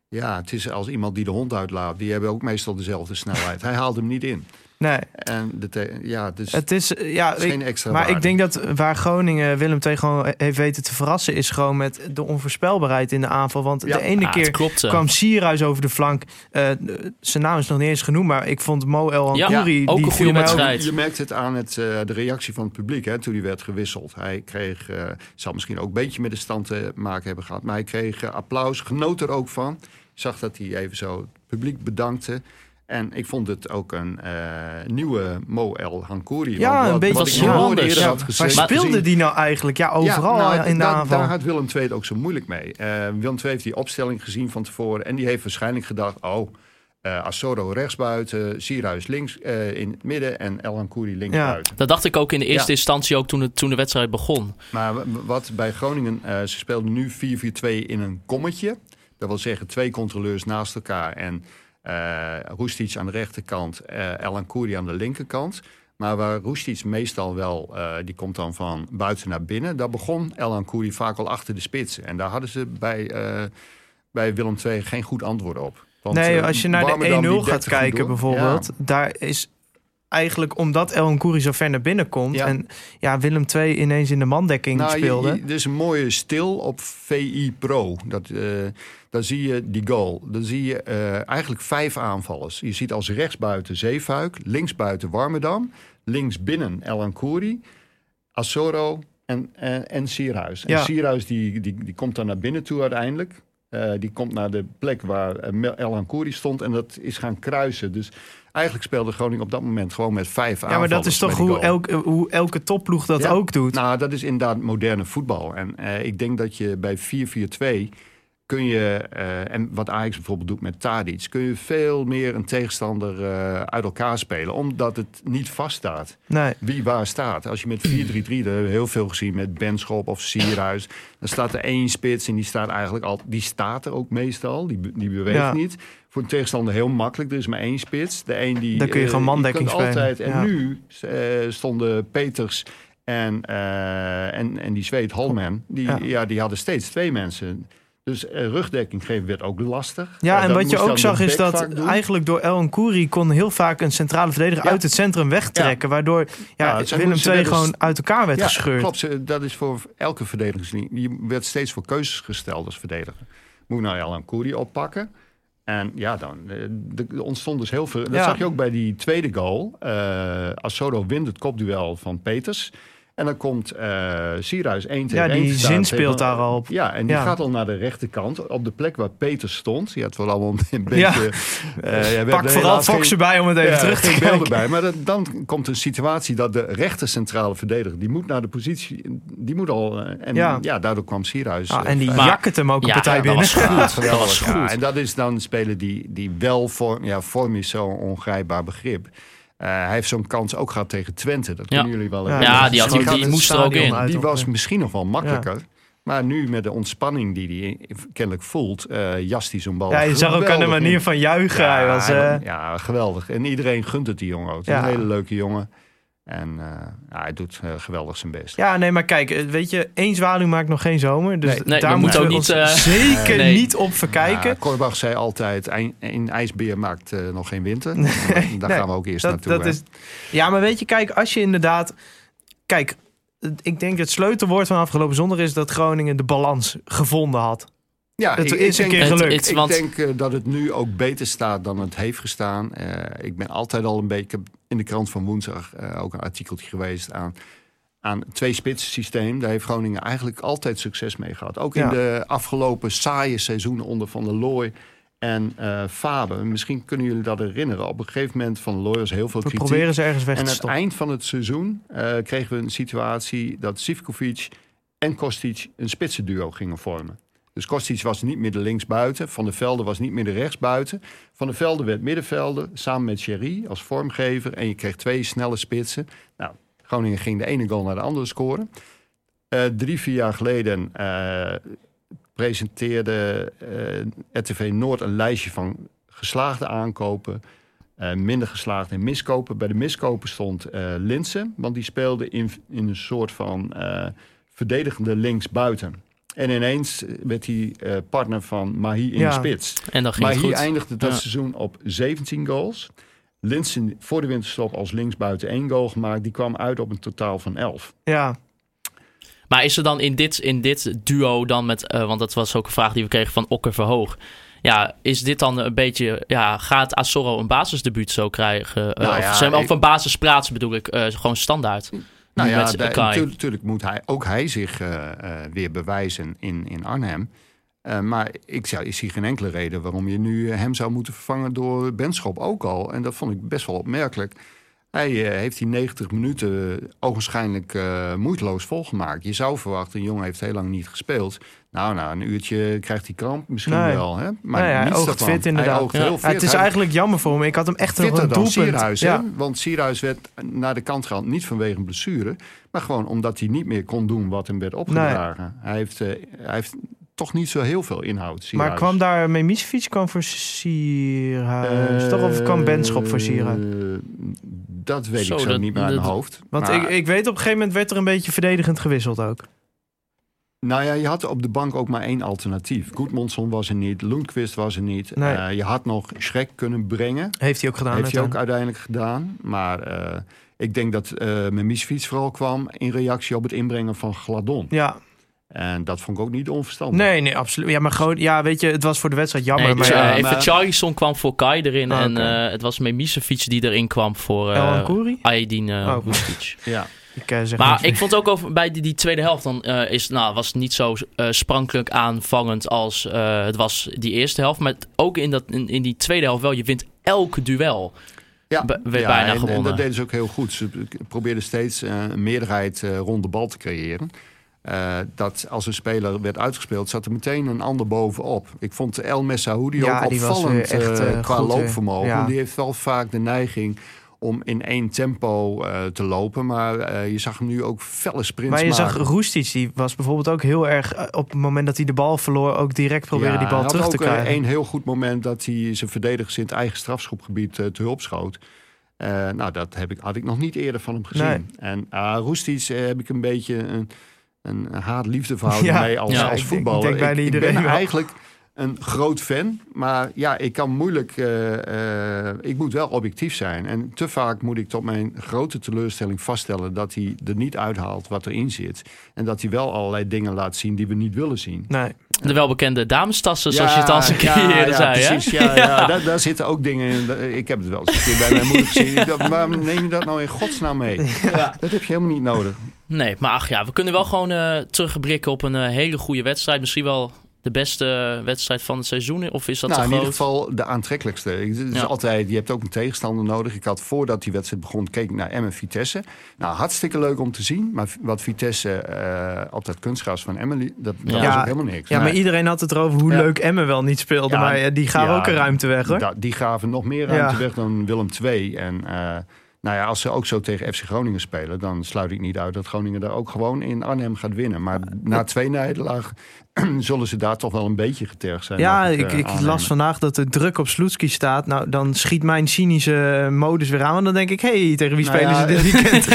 ja, het is als iemand die de hond uitlaat. Die hebben ook meestal dezelfde snelheid. Hij haalt hem niet in. Nee, En de ja, dus het is, eh, ja, het is ik- geen extra maar ik denk dat waar Groningen Willem II gewoon heeft weten te verrassen, is gewoon met de onvoorspelbaarheid in de aanval. Want Ja. de ene keer klopt. kwam Sierhuis over de flank. Eh, zijn naam is nog niet eens genoemd, maar ik vond Mo El Ja, ook die een viel goede wedstrijd. Je merkt het aan het, eh, de reactie van het publiek hè, toen hij werd gewisseld. Hij kreeg, eh zal misschien ook een beetje met de stand te maken hebben gehad, maar hij kreeg applaus, genoot er ook van. Ik zag dat hij even zo het publiek bedankte. En ik vond het ook een eh, nieuwe Mo El Hankouri. Ja, Want een wat- beetje wat anders. Ja, had Waar gezien. speelde gezien. die nou eigenlijk? Ja, overal Ja, nou, in de da- aanval. Daar had Willem II het ook zo moeilijk mee. Eh, Willem II heeft die opstelling gezien van tevoren. En die heeft waarschijnlijk gedacht... oh, eh Assoro rechtsbuiten, Sierhuis links eh, in het midden... en El Hankouri linksbuiten. Dat dacht ik ook in de eerste Ja. instantie, ook toen, het, toen de wedstrijd begon. Maar wat bij Groningen... eh, ze speelden nu 4-4-2 in een kommetje. Dat wil zeggen twee controleurs naast elkaar... en eh Roestic aan de rechterkant, eh El Hankouri aan de linkerkant... Maar waar Roestic meestal wel, eh, die komt dan van buiten naar binnen. Daar begon El Hankouri vaak al achter de spits. En daar hadden ze bij, eh, bij Willem II geen goed antwoord op. Want, nee, eh, als je naar de die 1-0 gaat kijken bijvoorbeeld, daar is eigenlijk omdat El Nkouri zo ver naar binnen komt. Ja. En ja, Willem II ineens in de mandekking Nou, speelde. je- Dit is een mooie stil op VI Pro. Dat, eh, daar zie je die goal. Dan zie je eh, eigenlijk vijf aanvallers. Je ziet als rechtsbuiten Zeefuik, linksbuiten Warmerdam, linksbinnen El Ankouri, Assoro en, en, en Sierhuis. En Ja. Sierhuis die, die, die komt dan naar binnen toe uiteindelijk. Eh, die komt naar de plek waar El Ankouri stond en dat is gaan kruisen. Dus eigenlijk speelde Groningen op dat moment gewoon met vijf ja, aanvallers. maar dat is toch hoe, hoe elke topploeg dat Ja. ook doet. Nou, dat is inderdaad moderne voetbal. En eh, ik denk dat je bij 4-4-2 kun je, eh, en wat Ajax bijvoorbeeld doet met Tadic, kun je veel meer een tegenstander eh, uit elkaar spelen, omdat het niet vaststaat Nee. wie waar staat. Als je met 4-3-3, dat hebben we heel veel gezien met Benschop of Sierhuis, dan staat er één spits en die staat eigenlijk al, die staat er ook meestal, die, die beweegt Ja. niet. Voor een tegenstander heel makkelijk, er is maar één spits. De een die, Dan kun je eh, gewoon mandekking kunt altijd. spelen. En Ja. nu stonden Peters en, en, en die Zweed Holman, die, Ja. ja. die hadden steeds twee mensen. Dus eh, rugdekking geven werd ook lastig. Ja, en wat je ook zag is dat eigenlijk door El Nkouri kon heel vaak een centrale verdediger Ja. uit het centrum wegtrekken. Waardoor ja, Ja, Willem II gewoon uit elkaar werd Ja, gescheurd. klopt. Dat is voor elke verdedigingslinie. Je werd steeds voor keuzes gesteld als verdediger. Moet nou Alan Koeri oppakken? En ja, dan eh, er ontstond dus heel veel. Dat zag je ook bij die tweede goal. Eh Assodo wint het kopduel van Peters. En dan komt eh Sierhuis 1 tegen Ja, 1 die te staan zin tegen- speelt daar al op. Ja, en die Ja. gaat al naar de rechterkant. Op de plek waar Peters stond. Je had wel allemaal een beetje... Ja. eh, we hebben Pak vooral Fox geen- erbij om het even ja, terug te kijken. bij. Maar dat, dan komt een situatie dat de rechter centrale verdediger... die moet naar de positie... die moet al... eh, en Ja. ja, daardoor kwam Sierhuis... Ah, eh, en die jakkert hem ook een Ja, partij dat binnen. was goed. Ja, Dat was Ja, goed. en dat is dan spelen die, die wel vorm... Ja, vorm is zo'n ongrijpbaar begrip. Eh, hij heeft zo'n kans ook gehad tegen Twente. Dat Ja. kunnen jullie wel Ja. Ja, die, had, die, die moest er ook in. uit. Die was misschien nog wel makkelijker. Maar nu met de ontspanning die hij kennelijk voelt... eh jast hij zo'n bal Ja, je zag ook aan de manier van juichen. hij was, hij- eh, ja, geweldig. En iedereen gunt het die jongen ook. Ja. een hele leuke jongen. En eh, ja, hij doet eh, geweldig zijn best. Ja, nee, maar kijk, eh, weet je, één zwaluw maakt nog geen zomer. Dus Nee. Nee, daar moeten we niet, eh, zeker nee. niet op verkijken. Ja, Korbach zei altijd, een, ijsbeer maakt nog geen winter. Nee, Daar nee, gaan we ook eerst dat, naartoe. dat is, ja, maar weet je, kijk, als je inderdaad... Kijk, ik denk het sleutelwoord van afgelopen zondag is dat Groningen de balans gevonden had. Ja, het ik- is een denk- keer gelukt. het- Ik want- denk eh, dat het nu ook beter staat dan het heeft gestaan. Eh, ik ben altijd al een beetje in de krant van woensdag eh, ook een artikeltje geweest aan, aan het twee-spits systeem. Daar heeft Groningen eigenlijk altijd succes mee gehad. Ook in Ja. de afgelopen saaie seizoenen onder Van der Looy en eh Faber. Misschien kunnen jullie dat herinneren. Op een gegeven moment van Looy was heel veel We kritiek. proberen ze ergens weg En te aan het stoppen. eind van het seizoen eh, kregen we een situatie dat Sivkovic en Kostic een spitsenduo gingen vormen. Dus Kostic was niet meer de linksbuiten, Van der Velde was niet meer de rechtsbuiten. Van der Velde werd middenvelder, samen met Sherry als vormgever. En je kreeg twee snelle spitsen. Nou, Groningen ging de ene goal naar de andere scoren. Eh, drie, vier jaar geleden eh, presenteerde eh, RTV Noord een lijstje van geslaagde aankopen. minder geslaagd in miskopen. Bij de miskopen stond Linsen, want die speelde in, in een soort van verdedigende linksbuiten. En ineens werd hij eh, partner van Mahi in Ja. de spits. En dan ging het Mahi goed. eindigde dat Ja. seizoen op 17 goals. Linsen voor de winterstop als linksbuiten één goal gemaakt. Die kwam uit op een totaal van 11. Ja, Maar is er dan in dit, in dit duo dan met... eh, want dat was ook een vraag die we kregen van Okker Verhoog. Ja, is dit dan een beetje... Ja, gaat Asoro een basisdebuut zo krijgen? Eh, Nou of ja, zijn, ik- of een basisplaats bedoel ik, eh, gewoon standaard? Nou ja, natuurlijk, moet hij, ook hij zich eh, eh, weer bewijzen in, in Arnhem. Eh, maar ik, zou, ik zie geen enkele reden waarom je nu hem zou moeten vervangen door Benschop ook al. En dat vond ik best wel opmerkelijk. Hij eh, heeft die 90 minuten ogenschijnlijk eh, moeiteloos volgemaakt. Je zou verwachten, een jongen heeft heel lang niet gespeeld. Nou, na een uurtje krijgt hij kramp misschien Nee. wel. Hè? Maar Nee, hij oogt fit inderdaad. Hij oogt Ja. heel Ja, het is eigenlijk jammer voor me. Ik had hem echt een dan doelpunt. Sierhuis. ja. Hè? Want Sierhuis werd naar de kant gehaald. Niet vanwege een blessure. Maar gewoon omdat hij niet meer kon doen wat hem werd opgedragen. Hij, heeft, eh, hij heeft toch niet zo heel veel inhoud. Maar Sierhuis. kwam daar Memisevic kwam voor Sierhuis? toch? Of kwam Benschop voor Sierhuis? Eh, Dat weet Zo, ik zo dat- niet meer uit mijn hoofd. Want Maar- ik, ik weet op een gegeven moment werd er een beetje verdedigend gewisseld ook. Nou ja, je had op de bank ook maar één alternatief. Goedmondson was er niet, Lundqvist was er niet. Nee. Eh, je had nog Schrek kunnen brengen. Heeft hij ook gedaan. Heeft hij ook uiteindelijk. gedaan. Maar eh, ik denk dat uh, Memisfiets vooral kwam in reactie op het inbrengen van Gladon. Ja, En dat vond ik ook niet onverstandig. nee, nee, absoluut. Ja, maar gewoon, ja, weet je, het was voor de wedstrijd jammer. Nee, maar ja, eh, even maar- Charlison kwam voor Kai erin. Ah, en eh, het was Memisevic die erin kwam voor eh Ancoury? Aydin eh Oh. Ja. ik Maar ik vond ook over, bij die, die tweede helft, dan eh, is, nou, was het niet zo eh, sprankelijk aanvangend als eh, het was die eerste helft. Maar ook in, dat, in, in die tweede helft wel, je wint elke duel. Ja, werd bijna en, en dat deden ze ook heel goed. Ze probeerden steeds eh, een meerderheid eh, rond de bal te creëren. Eh, dat als een speler werd uitgespeeld, zat er meteen een ander bovenop. Ik vond El Messaoudi Ja, ook opvallend weer echt, eh, eh, qua goed, eh, loopvermogen. ja. Die heeft wel vaak de neiging om in één tempo eh, te lopen. Maar eh, je zag hem nu ook felle sprints Maar je zag. Roestic, die was bijvoorbeeld ook heel erg... eh, op het moment dat hij de bal verloor... ook direct proberen Ja, die bal hij had terug te ook, eh, krijgen. Een heel goed moment dat hij zijn verdedigers in het eigen strafschopgebied eh, te hulp schoot. Eh, nou, dat heb ik, had ik nog niet eerder van hem gezien. Nee. En uh, Roestic eh, heb ik een beetje een, een haat-liefde verhouding Ja. mee als, Ja, als ik voetballer. ik denk bijna ik, iedereen ben wel. eigenlijk een groot fan, maar ja, ik kan moeilijk... eh, eh, ik moet wel objectief zijn. En te vaak moet ik tot mijn grote teleurstelling vaststellen... dat hij er niet uithaalt wat erin zit. En dat hij wel allerlei dingen laat zien die we niet willen zien. Nee. De welbekende damestassen, zoals je het al eens een keer ja, eerder ja, zei. hè? precies. Ja, ja. Daar, daar zitten ook dingen in. Ik heb het wel eens een keer bij mijn moeder gezien. Dacht, waarom neem je dat nou in godsnaam mee? Dat heb je helemaal niet nodig. Nee, maar ach ja, we kunnen wel gewoon eh terugblikken op een hele goede wedstrijd. Misschien wel de beste wedstrijd van het seizoen. Of is dat nou, te in ieder geval de aantrekkelijkste. Het is Ja. altijd, je hebt ook een tegenstander nodig. Ik had voordat die wedstrijd begon, keek naar Emmen Vitesse. Nou, hartstikke leuk om te zien. Maar wat Vitesse eh, op dat kunstgras van Emmen, dat, dat Ja. was Ja. ook helemaal niks. Ja, maar iedereen had het erover hoe Ja. leuk Emmen wel niet speelde. Ja, maar eh, die gaven ja, ook een ruimte weg, hoor. Da- die gaven nog meer ruimte Ja. weg dan Willem II. En eh, nou ja, als ze ook zo tegen FC Groningen spelen, dan sluit ik niet uit dat Groningen daar ook gewoon in Arnhem gaat winnen. Maar na twee nederlagen zullen ze daar toch wel een beetje getergd zijn. Ja, ik, eh, ik aannemen. las vandaag dat de druk op Sloetski staat. Nou, dan schiet mijn cynische modus weer aan. Want dan denk ik, hé, hey, tegen wie Nou spelen ja, ze dit weekend?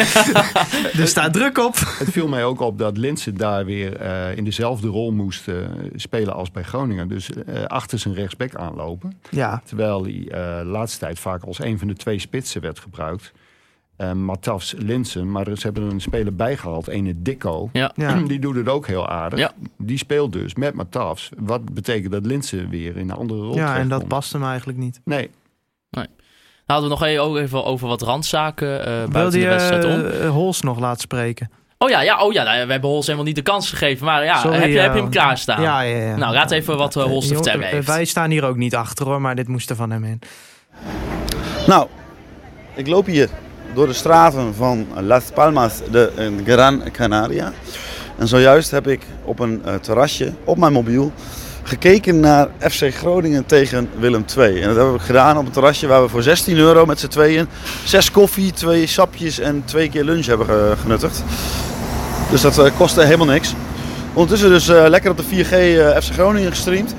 er staat druk op. Het viel mij ook op dat Linsen daar weer eh, in dezelfde rol moest eh, spelen als bij Groningen. Dus eh, achter zijn rechtsback aanlopen. Ja, Terwijl hij eh, de laatste tijd vaak als een van de twee spitsen werd gebruikt. Eh Matafs Linsen, maar ze hebben er een speler bijgehaald, ene Dikko. Ja. ja. Die doet het ook heel aardig. Ja. Die speelt dus met Matafs. Wat betekent dat Linsen weer in een andere rol ja en dat past hem eigenlijk niet. Nee, Nou, hadden we nog even, ook even over wat randzaken eh Wilde buiten de wedstrijd om. eh, Hols nog laten spreken? Oh ja, ja, oh ja nou, we hebben Hols helemaal niet de kans gegeven. Maar ja, Sorry, heb, je, heb je hem klaarstaan? Ja, ja, ja. Nou, laat even wat Hols te vertellen heeft. Wij staan hier ook niet achter hoor, maar dit moest er van hem in. Nou, ik loop hier door de straten van Las Palmas de Gran Canaria. En zojuist heb ik op een eh, terrasje op mijn mobiel gekeken naar FC Groningen tegen Willem II. En dat heb ik gedaan op een terrasje waar we voor 16 euro met z'n tweeën zes koffie, twee sapjes en twee keer lunch hebben ge- genuttigd. Dus dat eh, kostte helemaal niks. Ondertussen dus eh, lekker op de 4G eh, FC Groningen gestreamd.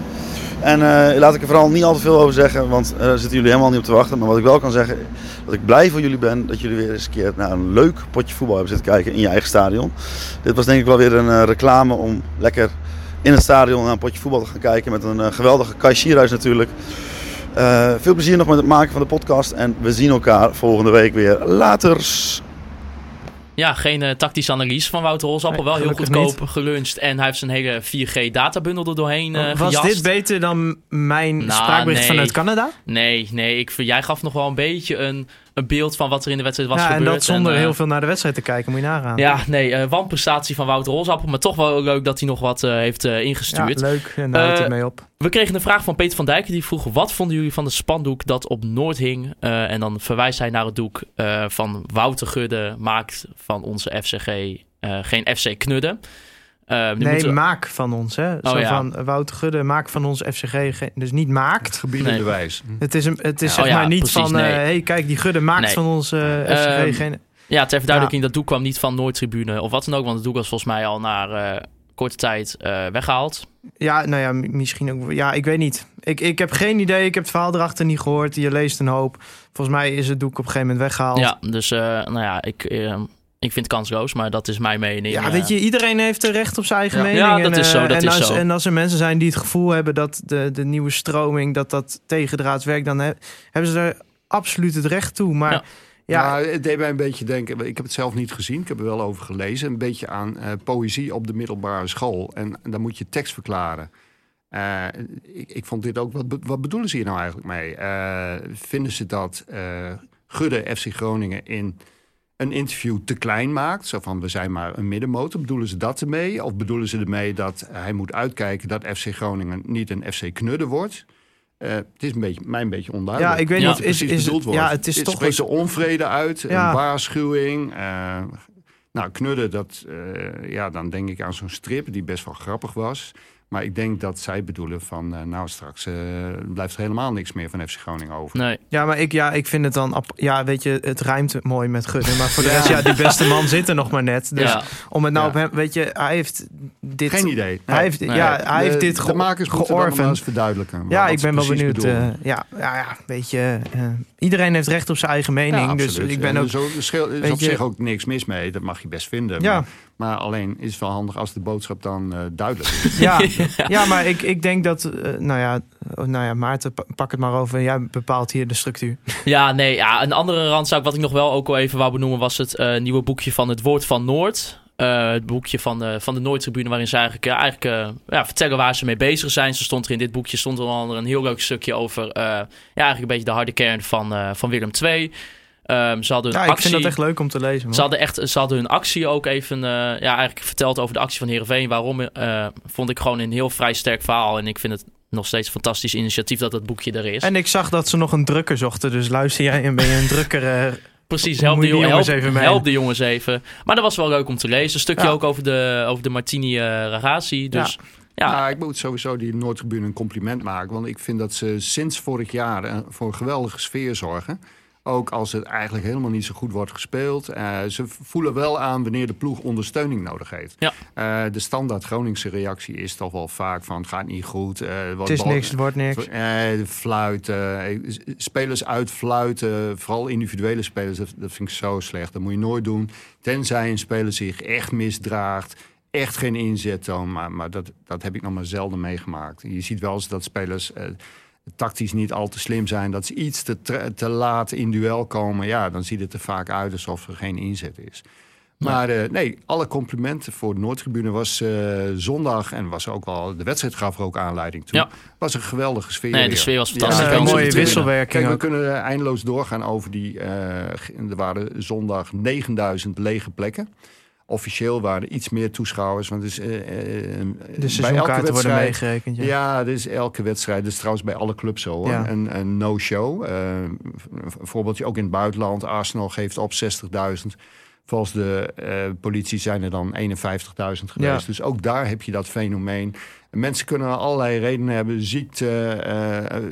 En eh, laat ik er vooral niet al te veel over zeggen, want eh, daar zitten jullie helemaal niet op te wachten. Maar wat ik wel kan zeggen, dat ik blij voor jullie ben dat jullie weer eens een keer naar een leuk potje voetbal hebben zitten kijken in je eigen stadion. Dit was denk ik wel weer een eh, reclame om lekker in het stadion naar een potje voetbal te gaan kijken met een geweldige Kai natuurlijk. Veel plezier nog met het maken van de podcast en we zien elkaar volgende week weer. Laters! Ja, geen eh, tactische analyse van Wouter Holsappel. Nee, wel heel goedkoop geluncht. En hij heeft zijn hele 4G-databundel er doorheen eh Was gejast. dit beter dan mijn Nou, spraakbericht nee. vanuit Canada? Nee, nee. Ik, jij gaf nog wel een beetje een, een beeld van wat er in de wedstrijd was ja, gebeurd. en dat zonder eh, heel veel naar de wedstrijd te kijken, moet je nagaan. Ja, nee, eh wanprestatie van Wouter Holsappel. Maar toch wel leuk dat hij nog wat eh, heeft eh, Ja, ingestuurd. leuk. En daar houdt het mee op. We kregen een vraag van Peter van Dijken. Die vroeg, wat vonden jullie van de spandoek dat op Noord hing? En dan verwijst hij naar het doek van Wouter Gudde maakt van onze FCG geen FC Knudden. Eh, Nee, moeten maak van ons. Hè? Zo Oh, ja. van eh, Wouter Gudde, maak van ons FCG. Dus niet maakt. het gebiedende Nee. wijs. Het is, een, het is Ja. zeg Oh ja, maar niet precies, van... eh nee. hey, kijk, die Gudde maakt Nee. van ons FCG Ehm, geen... Ja, ter verduidelijking, dat doek kwam niet van Noordtribune of wat dan ook. Want het doek was volgens mij al na eh, korte tijd eh, weggehaald. Ja, nou ja, misschien ook... Ja, ik weet niet. Ik, ik heb geen idee. Ik heb het verhaal erachter niet gehoord. Je leest een hoop. Volgens mij is het doek op een gegeven moment weggehaald. Ja, dus eh, nou ja, ik, eh, Ik vind het kansloos, maar dat is mijn mening. Ja, Eh, weet je, iedereen heeft recht op zijn eigen Ja. mening. Ja, dat en, is zo, eh, dat en is als, zo. En als er mensen zijn die het gevoel hebben dat de, de nieuwe stroming, dat dat tegendraads werkt, dan he- hebben ze er absoluut het recht toe. Maar Ja. ja, Ja, het deed mij een beetje denken. Ik heb het zelf niet gezien, ik heb er wel over gelezen. Een beetje aan eh, poëzie op de middelbare school. En, dan moet je tekst verklaren. Eh, ik, ik vond dit ook. Wat, wat bedoelen ze hier nou eigenlijk mee? Eh, vinden ze dat eh Gudde FC Groningen in een interview te klein maakt? Zo van we zijn maar een middenmotor. Bedoelen ze dat ermee? Of bedoelen ze ermee dat hij moet uitkijken dat FC Groningen niet een FC Knudde wordt? Eh, het is een beetje, mij een beetje onduidelijk. Ja, ik weet Ja. niet. Is, Is, precies is, bedoeld wordt. ja, het is Het toch spreekt wel- de onvrede uit, Ja. een waarschuwing. eh, nou, knudden, dat, eh, ja, dan denk ik aan zo'n strip die best wel grappig was. Maar ik denk dat zij bedoelen van, eh, nou straks eh, blijft er helemaal niks meer van FC Groningen over. Nee. Ja, maar ik, ja, ik vind het dan... Ja, weet je, het rijmt mooi met Gudde. Maar voor de rest, ja, die beste man zit er nog maar net. Dus Ja. om het nou Ja. op hem... Weet je, hij heeft dit... Geen idee. Hij heeft, Nee. ja, hij heeft de, dit de ge- makers georven. maar eens verduidelijken. Ja, ik ben wel benieuwd. eh, ja, ja, ja, weet je, eh, iedereen heeft recht op zijn eigen mening. Ja, dus absoluut. ik ben En ook. Zo, er er is weet op je- zich ook niks mis mee. Dat mag je best vinden. Ja. Maar, maar alleen is het wel handig als de boodschap dan eh, duidelijk is. Ja, ja, maar ik, ik denk dat. eh, nou, ja, oh, nou ja, Maarten, pa- pak het maar over. Jij bepaalt hier de structuur. Ja, nee, ja, een andere randzaak wat ik nog wel ook wel even wou benoemen was het eh, nieuwe boekje van Het Woord van Noord. Eh, het boekje van de, van de Noordtribune waarin ze eigenlijk, eigenlijk ja, vertellen waar ze mee bezig zijn. Ze stond er in dit boekje stond er onder andere een heel leuk stukje over eh, ja, eigenlijk een beetje de harde kern van, eh, van Willem II. Ehm, ze hadden een Ja, ik actie. vind dat echt leuk om te lezen. Man. Ze hadden, echt, ze hadden hun actie ook even eh, ja, eigenlijk verteld over de actie van Heerenveen. Waarom eh, vond ik gewoon een heel vrij sterk verhaal. En ik vind het nog steeds een fantastisch initiatief dat dat boekje er is. En ik zag dat ze nog een drukker zochten. Dus luister jij en ben je een drukker. eh, Precies, help de, jongens help, even mee. help de jongens even. Maar dat was wel leuk om te lezen. Een stukje Ja. ook over de, over de Martini eh Ragazzi. Dus ja, Ja, ik moet sowieso die Noordtribune een compliment maken. Want ik vind dat ze sinds vorig jaar voor een geweldige sfeer zorgen. Ook als het eigenlijk helemaal niet zo goed wordt gespeeld. Eh, ze voelen wel aan wanneer de ploeg ondersteuning nodig heeft. Ja. Eh, de standaard Groningse reactie is toch wel vaak van het gaat niet goed. eh, het is niks, het wordt niks. eh, fluiten, spelers uitfluiten, vooral individuele spelers, dat, dat vind ik zo slecht. Dat moet je nooit doen. Tenzij een speler zich echt misdraagt, echt geen inzet toont. Maar, maar dat, dat heb ik nog maar zelden meegemaakt. Je ziet wel eens dat spelers eh, tactisch niet al te slim zijn. Dat ze iets te, te laat in duel komen. Ja, dan ziet het er vaak uit alsof er geen inzet is. Maar eh, nee, alle complimenten voor de Noordtribune was eh, zondag en was ook wel de wedstrijd gaf er ook aanleiding toe. Ja. Was een geweldige sfeer. Nee, de sfeer was fantastisch. Ja, een mooie wisselwerking. Kijk, we ook. kunnen eindeloos doorgaan over die. eh, er waren zondag 9000 lege plekken. Officieel waren er iets meer toeschouwers. Want eh, eh, De bij elke worden meegerekend. Ja. is elke wedstrijd. Dat is trouwens bij alle clubs zo hoor. Ja. Een, no-show. Eh, een voorbeeldje ook in het buitenland. Arsenal geeft op 60.000. Volgens de eh, politie zijn er dan 51.000 geweest. Ja. Dus ook daar heb je dat fenomeen. Mensen kunnen allerlei redenen hebben. Ziekte, eh, eh,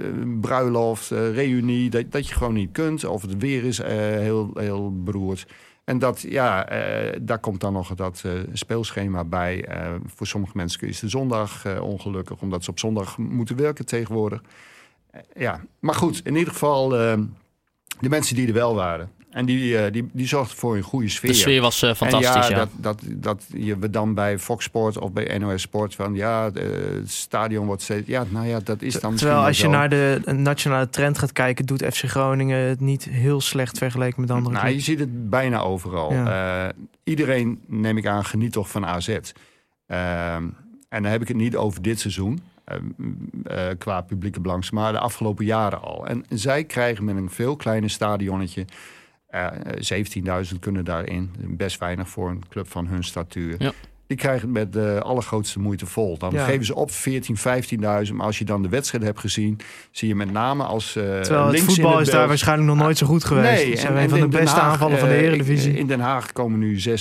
bruiloft, eh, reunie. Dat, dat je gewoon niet kunt. Of het weer is eh, heel, heel beroerd. En dat, ja, eh, daar komt dan nog dat eh, speelschema bij. Eh, voor sommige mensen is de zondag ongelukkig, omdat ze op zondag moeten werken tegenwoordig. Ja, maar goed, in ieder geval de mensen die er wel waren. En die, eh, die, die zorgden voor een goede sfeer. De sfeer was eh, fantastisch, en ja. ja, Dat, dat, dat je we dan bij Fox Sport of bij NOS Sport van ja, eh, het stadion wordt steeds. Ja, nou ja, dat is dan. misschien Terwijl als je zo. naar de nationale trend gaat kijken, doet FC Groningen het niet heel slecht vergeleken met andere Nou, je ziet het bijna overal. Ja. Eh, iedereen, neem ik aan, geniet toch van AZ. Ehm, en dan heb ik het niet over dit seizoen. eh, eh, qua publieke belangs, maar de afgelopen jaren al. En zij krijgen met een veel kleiner stadionnetje. Eh 17.000 kunnen daarin. Best weinig voor een club van hun statuur. Ja. Die krijgen het met de allergrootste moeite vol. Dan Ja. geven ze op 14, 15.000. Maar als je dan de wedstrijd hebt gezien, zie je met name als. eh, Terwijl het links in voetbal is daar waarschijnlijk nog nooit zo goed geweest. Nee, zijn een van de beste Haag, aanvallen van de eh, Eredivisie. In Den Haag komen nu 6.000,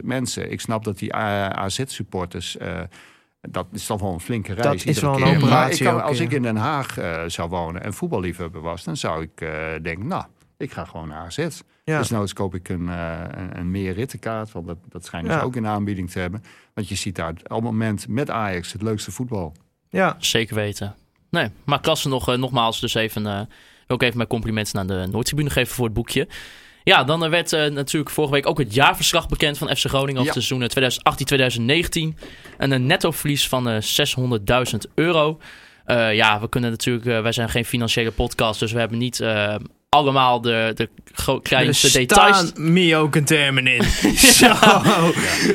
7.000 mensen. Ik snap dat die AZ-supporters... dat is toch wel een flinke reis. Dat is wel een keer. Maar operatie ik kan, ook, als ja. ik in Den Haag eh, zou wonen en voetballiefhebber was... dan zou ik eh, denken, nou, ik ga gewoon naar AZ. ja. Dus nou koop ik een, eh, een, een meer rittenkaart. Want dat, dat schijnen Ja. ze ook in de aanbieding te hebben. Want je ziet daar op het moment met Ajax het leukste voetbal. ja. Zeker weten. Nee, maar klasse nog, eh, nogmaals, dus even, eh, wil ik even mijn complimenten aan de Noordtribune geven voor het boekje. Ja, dan werd uh, natuurlijk vorige week ook het jaarverslag bekend van FC Groningen over het seizoen 2018-2019. En een nettoverlies van uh, 600.000 euro. Uh, ja, we kunnen natuurlijk, wij zijn geen financiële podcast, dus we hebben niet allemaal de, de kleinste er details. me ook een termen in. ja.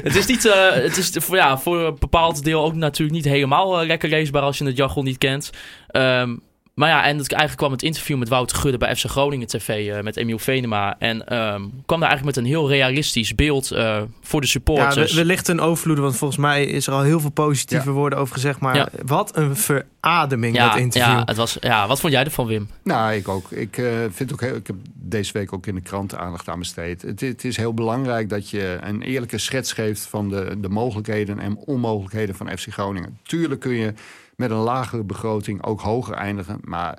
Het is niet, uh, het is voor, ja, voor een bepaald deel ook natuurlijk niet helemaal uh, lekker leesbaar als je het jargon niet kent. Um, maar ja, en het, eigenlijk kwam het interview met Wouter Gudde bij FC Groningen TV uh, met Emiel Venema. En um, kwam daar eigenlijk met een heel realistisch beeld uh, voor de supporters. Ja, wellicht een overvloed, want volgens mij is er al heel veel positieve ja. woorden over gezegd. Maar ja. wat een verademing ja, dat interview. Ja, het was, ja, wat vond jij ervan, Wim? Nou, ik ook. Ik uh, vind ook heel, ik heb deze week ook in de krant aandacht aan besteed. Het, het, is heel belangrijk dat je een eerlijke schets geeft van de, de mogelijkheden en onmogelijkheden van FC Groningen. Tuurlijk kun je met een lagere begroting ook hoger eindigen. Maar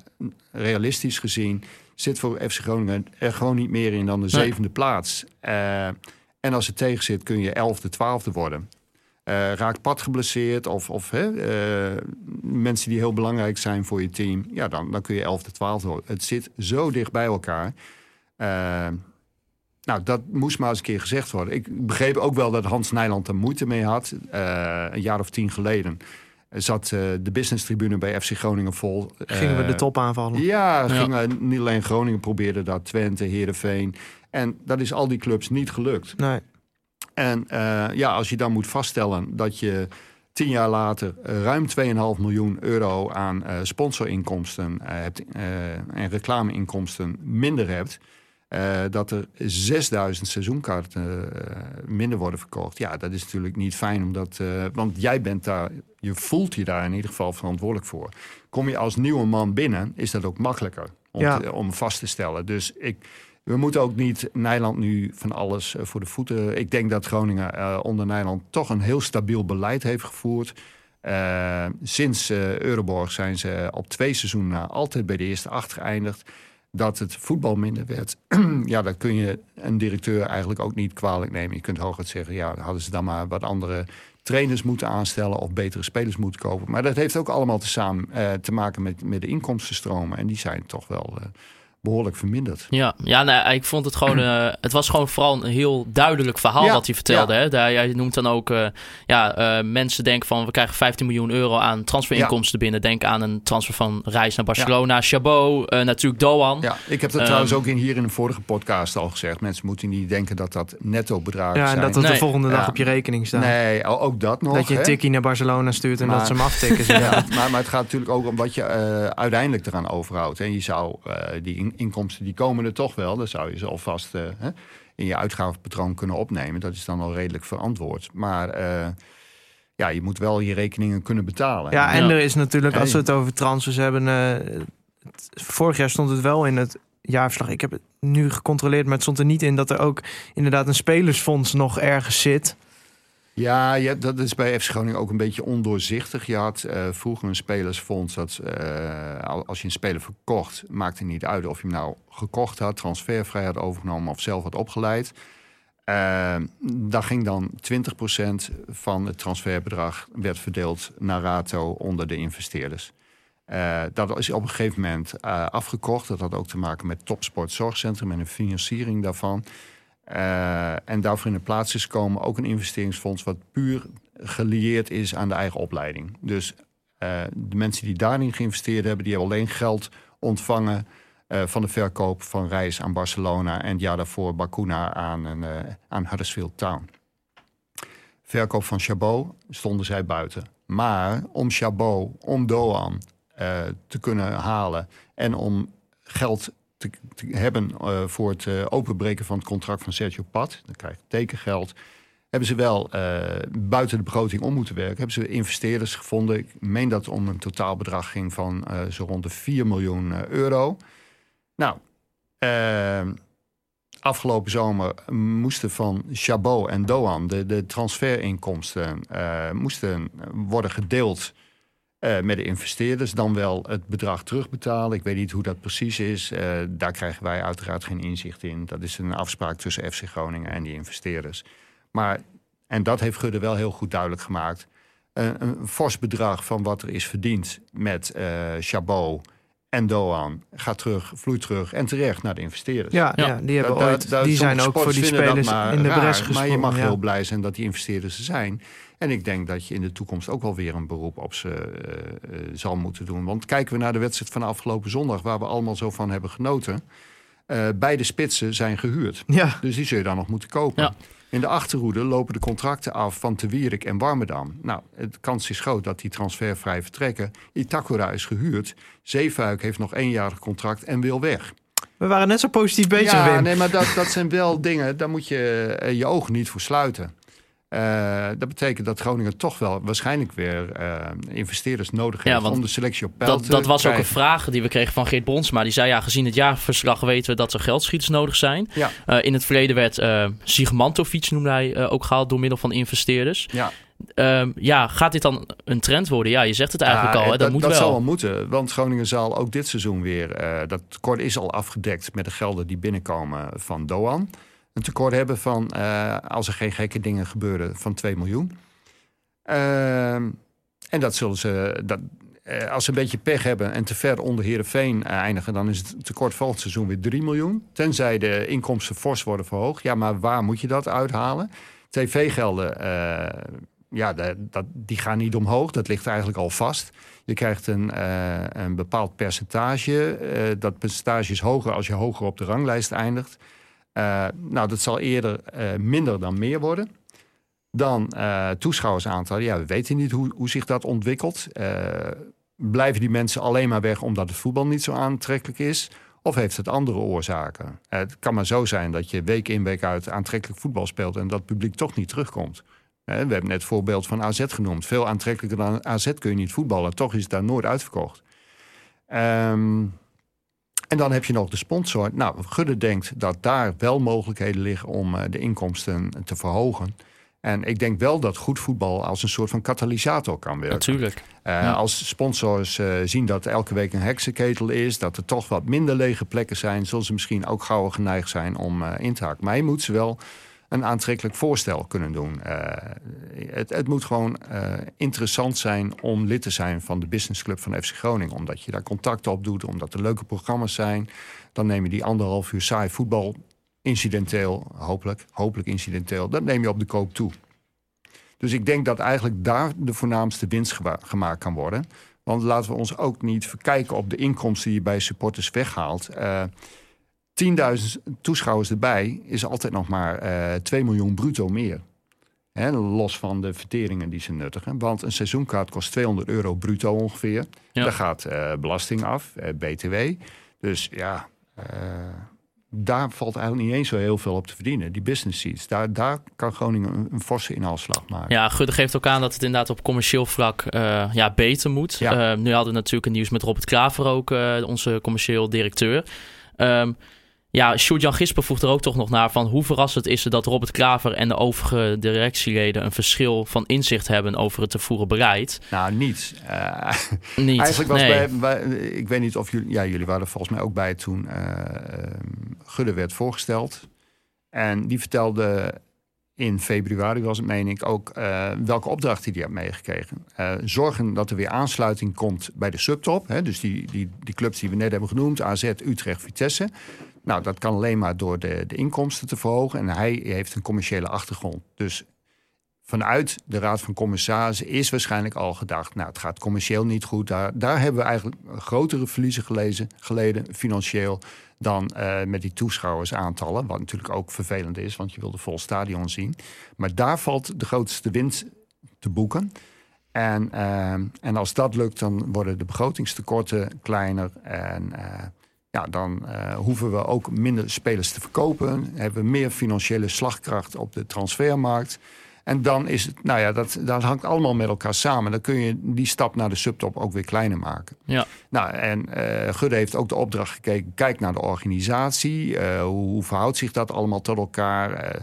realistisch gezien zit voor FC Groningen er gewoon niet meer in dan de zevende plaats. Uh, en als het tegen zit kun je elfde, twaalfde worden. Uh, raakt pad geblesseerd of, of uh, mensen die heel belangrijk zijn voor je team... ja, dan, dan kun je elfde, twaalfde worden. Het zit zo dicht bij elkaar... Nou, dat moest maar eens een keer gezegd worden. Ik begreep ook wel dat Hans Nijland er moeite mee had. een jaar of tien geleden zat uh, de business tribune bij FC Groningen vol. Gingen we de top aanvallen? Ja, ja. Gingen, niet alleen Groningen probeerde dat, Twente, Heerenveen. En dat is al die clubs niet gelukt. Nee. En uh, ja, als je dan moet vaststellen dat je tien jaar later ruim 2,5 miljoen euro aan uh, sponsorinkomsten hebt, en reclameinkomsten minder hebt. Uh, dat er 6000 seizoenkaarten uh, minder worden verkocht. Ja, dat is natuurlijk niet fijn, omdat, uh, want jij bent daar, je voelt je daar in ieder geval verantwoordelijk voor. Kom je als nieuwe man binnen, is dat ook makkelijker om, ja. te, om vast te stellen. Dus ik, we moeten ook niet Nederland nu van alles voor de voeten. Ik denk dat Groningen onder Nederland toch een heel stabiel beleid heeft gevoerd. sinds Euroborg zijn ze op twee seizoenen altijd bij de eerste acht geëindigd dat het voetbal minder werd. ja, dat kun je een directeur eigenlijk ook niet kwalijk nemen. Je kunt hooguit zeggen, ja, hadden ze dan maar wat andere trainers moeten aanstellen of betere spelers moeten kopen. Maar dat heeft ook allemaal te maken met, met de inkomstenstromen. En die zijn toch wel uh, behoorlijk verminderd. Ja, ja nou, ik vond het gewoon. Uh, het was gewoon vooral een heel duidelijk verhaal Ja, wat hij vertelde. ja. Hè? Daar, jij noemt dan ook. eh, ja, eh, mensen denken van we krijgen 15 miljoen euro aan transferinkomsten binnen. Denk aan een transfer van Reis naar Barcelona, Chabot, eh, natuurlijk Doan. Ja, ik heb dat Ehm, trouwens ook in, hier in een vorige podcast al gezegd. Mensen moeten niet denken dat dat netto bedragen Ja, en zijn. dat het Nee. de volgende dag Ja. op je rekening staat. Nee, ook dat nog. dat je een tikkie naar Barcelona stuurt en Maar- dat ze hem aftikken. Ja, maar. maar, het gaat natuurlijk ook om wat je eh, uiteindelijk eraan overhoudt. En je zou eh, die inkomsten, die komen er toch wel. Dan zou je ze alvast eh, hè, in je uitgavenpatroon kunnen opnemen. Dat is dan al redelijk verantwoord. Maar eh, ja, je moet wel je rekeningen kunnen betalen. Ja, en Ja. er is natuurlijk, als we het over transfers hebben... eh, het- vorig jaar stond het wel in het jaarverslag. Ik heb het nu gecontroleerd, maar het stond er niet in... dat er ook inderdaad een spelersfonds nog ergens zit. Ja, dat is bij FC Groningen ook een beetje ondoorzichtig. Je had eh, vroeger een spelersfonds dat eh, al- als je een speler verkocht, maakte het niet uit of je hem nou gekocht had, transfervrij had overgenomen of zelf had opgeleid. Eh, daar ging dan 20% van het transferbedrag werd verdeeld naar rato onder de investeerders. Eh, dat is op een gegeven moment afgekocht. Dat had ook te maken met Topsport Zorgcentrum en de financiering daarvan. Eh, en daarvoor in de plaats is komen ook een investeringsfonds wat puur gelieerd is aan de eigen opleiding. Dus eh, de mensen die daarin geïnvesteerd hebben, die hebben alleen geld ontvangen eh, van de verkoop van reis aan Barcelona en het jaar daarvoor Bakuna aan, een, aan Huddersfield Town. Verkoop van Chabot stonden zij buiten. Maar om Chabot, om Doan te kunnen halen en om geld te, hebben eh, voor het eh, openbreken van het contract van Sergio Pat, dan krijg je tekengeld, hebben ze wel eh, buiten de begroting om moeten werken. Hebben ze investeerders gevonden. Ik meen dat het om een totaalbedrag ging van zo rond de 4 miljoen euro. Nou, eh, afgelopen zomer moesten van Chabot en Doan de, de transferinkomsten moesten worden gedeeld eh, met de investeerders. Dan wel het bedrag terugbetalen. Ik weet niet hoe dat precies is. Eh, daar krijgen wij uiteraard geen inzicht in. Dat is een afspraak tussen FC Groningen en die investeerders. Maar, en dat heeft Gudde wel heel goed duidelijk gemaakt. Een, fors bedrag van wat er is verdiend met eh Chabot en Doan gaat terug, vloeit terug en terecht naar de investeerders. Ja, ja. Die, hebben ooit, die zijn ook voor die spelers in de bres gesprongen. Maar je mag ja. heel blij zijn dat die investeerders er zijn. En ik denk dat je in de toekomst ook wel weer een beroep op ze eh, eh, zal moeten doen. Want kijken we naar de wedstrijd van afgelopen zondag, waar we allemaal zo van hebben genoten. eh, beide spitsen zijn gehuurd. Ja, Dus die zul je dan nog moeten kopen. Ja. In de achterhoede lopen de contracten af van Te Wierik en Warmerdam. Nou, de kans is groot dat die transfervrij vertrekken. Itakura is gehuurd. Zeefuik heeft nog éénjarig contract en wil weg. we waren net zo positief bezig, ja, Wim. nee, maar dat, dat zijn wel dingen, daar moet je eh, je ogen niet voor sluiten. Eh, dat betekent dat Groningen toch wel waarschijnlijk weer eh, investeerders nodig heeft om de selectie op peil Dat, te dat was ook een vraag die we kregen van Geert Bronsma. Die zei, ja, gezien het jaarverslag weten we dat er geldschieters nodig zijn. Ja. Eh, in het verleden werd Sigmantovic, noemde hij, ook gehaald door middel van investeerders. Ja. Ehm, ja, gaat dit dan een trend worden? Ja, je zegt het eigenlijk Ja, al, hè? dat, dat, moet dat wel. zal wel moeten, want Groningen zal ook dit seizoen weer... eh, dat tekort is al afgedekt met de gelden die binnenkomen van Doan. Een tekort hebben van, eh, als er geen gekke dingen gebeuren, van 2 miljoen. Ehm, en dat zullen ze... Dat, eh, als ze een beetje pech hebben en te ver onder Heerenveen eindigen... dan is het tekort volgend seizoen weer 3 miljoen. Tenzij de inkomsten fors worden verhoogd. Ja, maar waar moet je dat uithalen? TV-gelden, eh, ja, dat, die gaan niet omhoog. Dat ligt eigenlijk al vast. Je krijgt een, een bepaald percentage. Dat percentage is hoger als je hoger op de ranglijst eindigt. Eh, nou, dat zal eerder eh, minder dan meer worden. Dan eh toeschouwersaantallen. Ja, we weten niet hoe, hoe zich dat ontwikkelt. Blijven die mensen alleen maar weg omdat het voetbal niet zo aantrekkelijk is? Of heeft het andere oorzaken? Het kan maar zo zijn dat je week in week uit aantrekkelijk voetbal speelt en dat publiek toch niet terugkomt. We hebben net het voorbeeld van AZ genoemd. Veel aantrekkelijker dan AZ kun je niet voetballen. Toch is het daar nooit uitverkocht. Ehm, en dan heb je nog de sponsor. Nou, Gudde denkt dat daar wel mogelijkheden liggen om eh, de inkomsten te verhogen. En ik denk wel dat goed voetbal als een soort van katalysator kan werken. Natuurlijk. Eh, Ja. Als sponsors eh, zien dat er elke week een heksenketel is, dat er toch wat minder lege plekken zijn, zullen ze misschien ook gauw geneigd zijn om in te haken. Maar je moet ze wel een aantrekkelijk voorstel kunnen doen. Eh, het, het moet gewoon eh, interessant zijn om lid te zijn van de businessclub van FC Groningen. Omdat je daar contacten op doet, omdat er leuke programma's zijn. Dan neem je die anderhalf uur saai voetbal incidenteel, hopelijk, hopelijk incidenteel, dat neem je op de koop toe. Dus ik denk dat eigenlijk daar de voornaamste winst gemaakt kan worden. Want laten we ons ook niet verkijken op de inkomsten die je bij supporters weghaalt. Eh 10.000 toeschouwers erbij is altijd nog maar eh 2 miljoen bruto meer. Hè, los van de verteringen die ze nuttigen. Want een seizoenkaart kost 200 euro bruto ongeveer. Ja. Daar gaat eh, belasting af, eh, BTW. Dus ja, eh, daar valt eigenlijk niet eens zo heel veel op te verdienen. Die business seats, daar, daar kan Groningen een, een forse inhaalslag maken. Ja, Gudde geeft ook aan dat het inderdaad op commercieel vlak eh, ja, beter moet. Ja. Eh, nu hadden we natuurlijk een nieuws met Robert Klaver ook, eh, onze commercieel directeur. Ehm ja, Sjoerd-Jan Gisper voegt er ook toch nog naar van hoe verrassend is het dat Robert Klaver en de overige directieleden een verschil van inzicht hebben over het te voeren beleid. Nou, niet. Eh, Niet. Eigenlijk was nee. bij, bij- ik weet niet of jullie, ja, jullie waren er volgens mij ook bij toen eh, eh, Gudde werd voorgesteld. En die vertelde in februari, was het meen ik, ook welke opdracht hij had meegekregen. Zorgen dat er weer aansluiting komt bij de subtop. Hè, dus die, die, die clubs die we net hebben genoemd, AZ, Utrecht, Vitesse. Nou, dat kan alleen maar door de, de inkomsten te verhogen. En hij heeft een commerciële achtergrond. Dus vanuit de Raad van Commissarissen is waarschijnlijk al gedacht... nou, het gaat commercieel niet goed. Daar, hebben we eigenlijk grotere verliezen gelezen, geleden, financieel... dan eh, met die toeschouwersaantallen. Wat natuurlijk ook vervelend is, want je wil de vol stadion zien. Maar daar valt de grootste winst te boeken. En, eh, en als dat lukt, dan worden de begrotingstekorten kleiner... en eh, ja, dan eh, hoeven we ook minder spelers te verkopen. Hebben we meer financiële slagkracht op de transfermarkt. En dan is het, nou ja, dat, dat hangt allemaal met elkaar samen. Dan kun je die stap naar de subtop ook weer kleiner maken. Ja. Nou, en eh Gudde heeft ook de opdracht gekeken. Kijk naar de organisatie. eh, hoe, hoe verhoudt zich dat allemaal tot elkaar?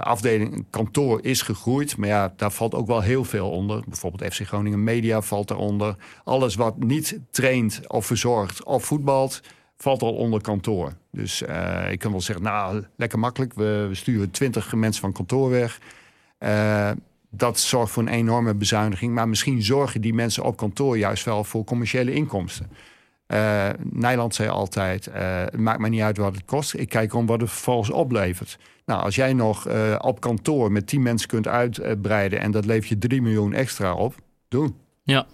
Afdeling kantoor is gegroeid, maar ja, daar valt ook wel heel veel onder. Bijvoorbeeld FC Groningen Media valt daaronder. Alles wat niet traint of verzorgt of voetbalt, valt al onder kantoor. Dus eh, ik kan wel zeggen, nou, lekker makkelijk. We, we sturen twintig mensen van kantoor weg. Eh, dat zorgt voor een enorme bezuiniging. Maar misschien zorgen die mensen op kantoor juist wel voor commerciële inkomsten. Eh, Nederland zei altijd, het maakt me niet uit wat het kost. Ik kijk om wat het vervolgens oplevert. Nou, als jij nog op kantoor met 10 mensen kunt uitbreiden... en dat levert je 3 miljoen extra op, doen. Ja.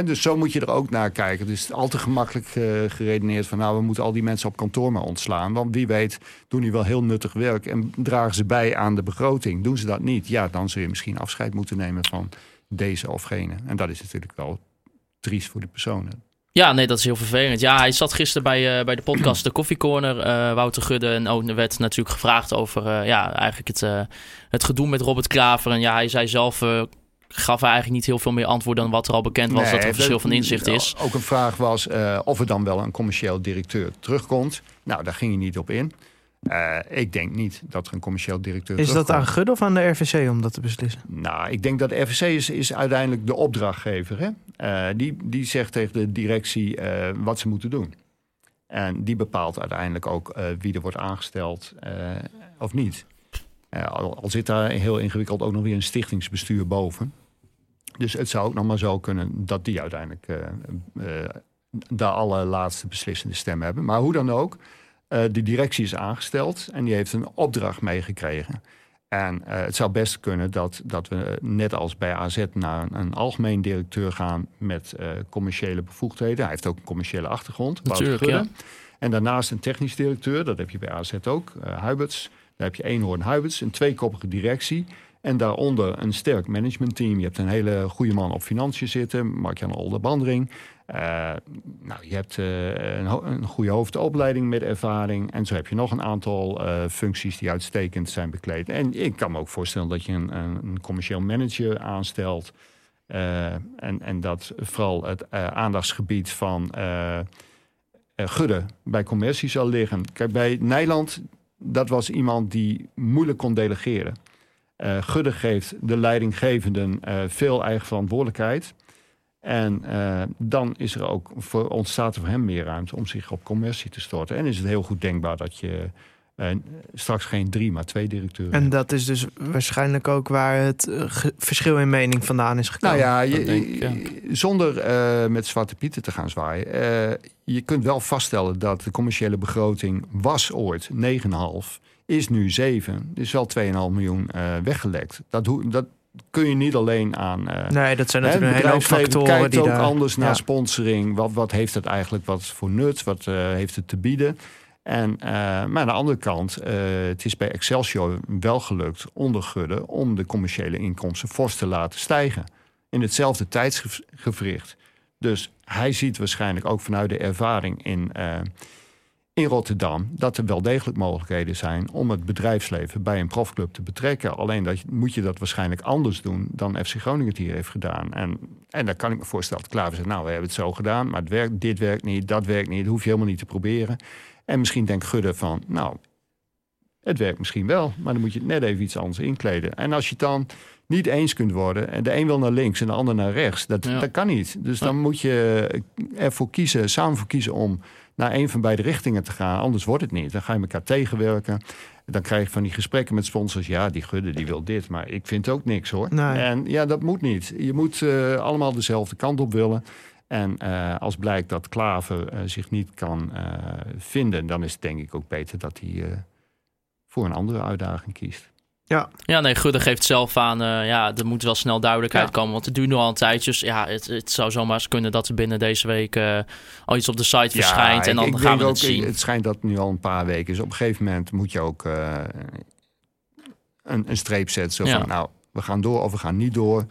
Dus zo moet je er ook naar kijken. Dus het is al te gemakkelijk eh, geredeneerd van... nou, we moeten al die mensen op kantoor maar ontslaan. Want wie weet doen die wel heel nuttig werk... en dragen ze bij aan de begroting. Doen ze dat niet, ja, dan zul je misschien afscheid moeten nemen... van deze of gene. En dat is natuurlijk wel triest voor de personen. Ja, nee, dat is heel vervelend. Ja, hij zat gisteren bij, eh, bij de podcast De Coffee Corner, eh, Wouter Gudde. En ook er werd natuurlijk gevraagd over ja, eigenlijk het, het gedoe met Robert Klaver. En ja, hij zei zelf, gaf hij eigenlijk niet heel veel meer antwoord dan wat er al bekend was. dat er een verschil van inzicht is. Ook een vraag was eh, of er dan wel een commercieel directeur terugkomt. Nou, daar ging hij niet op in. Eh, ik denk niet dat er een commercieel directeur Is dat aan. Gudde of aan de RVC om dat te beslissen? Nou, ik denk dat de RVC is, is uiteindelijk de opdrachtgever. Hè? Eh, die, die zegt tegen de directie eh, wat ze moeten doen. En die bepaalt uiteindelijk ook eh, wie er wordt aangesteld eh, of niet. Al, al zit daar heel ingewikkeld ook nog weer een stichtingsbestuur boven. Dus het zou ook nog maar zo kunnen dat die uiteindelijk eh, eh, de allerlaatste beslissende stem hebben. Maar hoe dan ook, eh de directie is aangesteld en die heeft een opdracht meegekregen. En het zou best kunnen dat, dat we net als bij AZ naar een, een algemeen directeur gaan met commerciële bevoegdheden. Hij heeft ook een commerciële achtergrond. Natuurlijk. En daarnaast een technisch directeur, dat heb je bij AZ ook, eh Huiberts. Daar heb je Eenhoorn Huiberts, een tweekoppige directie. En daaronder een sterk managementteam. Je hebt een hele goede man op financiën zitten, Mark-Jan Olderbandering. Eh nou, je hebt eh, een, goede hoofdopleiding met ervaring. En zo heb je nog een aantal eh, functies die uitstekend zijn bekleed. En ik kan me ook voorstellen dat je een, een, commercieel manager aanstelt. En, en dat vooral het aandachtsgebied van Gudde bij commercie zal liggen. Kijk, bij Nijland, dat was iemand die moeilijk kon delegeren. Eh Gudde geeft de leidinggevenden eh, veel eigen verantwoordelijkheid. En eh, dan is er ook voor, ontstaat er voor hem meer ruimte om zich op commercie te storten. En is het heel goed denkbaar dat je straks geen drie, maar twee directeuren En dat is dus waarschijnlijk ook waar het eh, verschil in mening vandaan is gekomen. Nou ja, je, ik, ja. zonder eh, met zwarte pieten te gaan zwaaien. eh, je kunt wel vaststellen dat de commerciële begroting was ooit 9,5, is nu 7. Er is wel 2,5 miljoen eh, weggelekt. Dat, hoe- dat kun je niet alleen aan. eh, Nee, dat zijn Hè, natuurlijk een hele hoop factoren kijkt die ook daar... anders naar ja. sponsoring. Wat, wat heeft het eigenlijk wat voor nut? Wat eh, heeft het te bieden? En, eh, maar aan de andere kant, eh, het is bij Excelsior wel gelukt onder Gudde om de commerciële inkomsten fors te laten stijgen. In hetzelfde tijdsgevricht. Dus hij ziet waarschijnlijk ook vanuit de ervaring in, eh, in Rotterdam dat er wel degelijk mogelijkheden zijn om het bedrijfsleven bij een profclub te betrekken. Alleen dat, moet je dat waarschijnlijk anders doen dan FC Groningen het hier heeft gedaan. En, en dan kan ik me voorstellen dat Klaver zegt, nou we hebben het zo gedaan, maar werkt, dit werkt niet, dat werkt niet, dat hoef je helemaal niet te proberen. En misschien denkt Gudde van, nou, het werkt misschien wel, maar dan moet je het net even iets anders inkleden. En als je het dan niet eens kunt worden, en de een wil naar links en de ander naar rechts, dat, Ja. dat kan niet. Dus dan moet je ervoor kiezen, samen voor kiezen om naar een van beide richtingen te gaan. Anders wordt het niet. Dan ga je elkaar tegenwerken. Dan krijg je van die gesprekken met sponsors. Ja, die Gudde die wil dit, maar ik vind ook niks hoor. Nee. En ja, dat moet niet. Je moet eh, allemaal dezelfde kant op willen. En eh, als blijkt dat Klaver eh, zich niet kan eh, vinden, dan is het denk ik ook beter dat hij eh, voor een andere uitdaging kiest. Ja, nee, Gudde geeft zelf aan, eh, ja, er moet wel snel duidelijkheid Ja. komen. Want het duurt nu al een tijdje. Dus ja, het, het zou zomaar eens kunnen dat er binnen deze week eh, al iets op de site verschijnt. En dan ik gaan we het ook, zien. Het schijnt dat het nu al een paar weken is. Op een gegeven moment moet je ook eh, een, een streep zetten. Zo Ja. van, nou, we gaan door of we gaan niet door.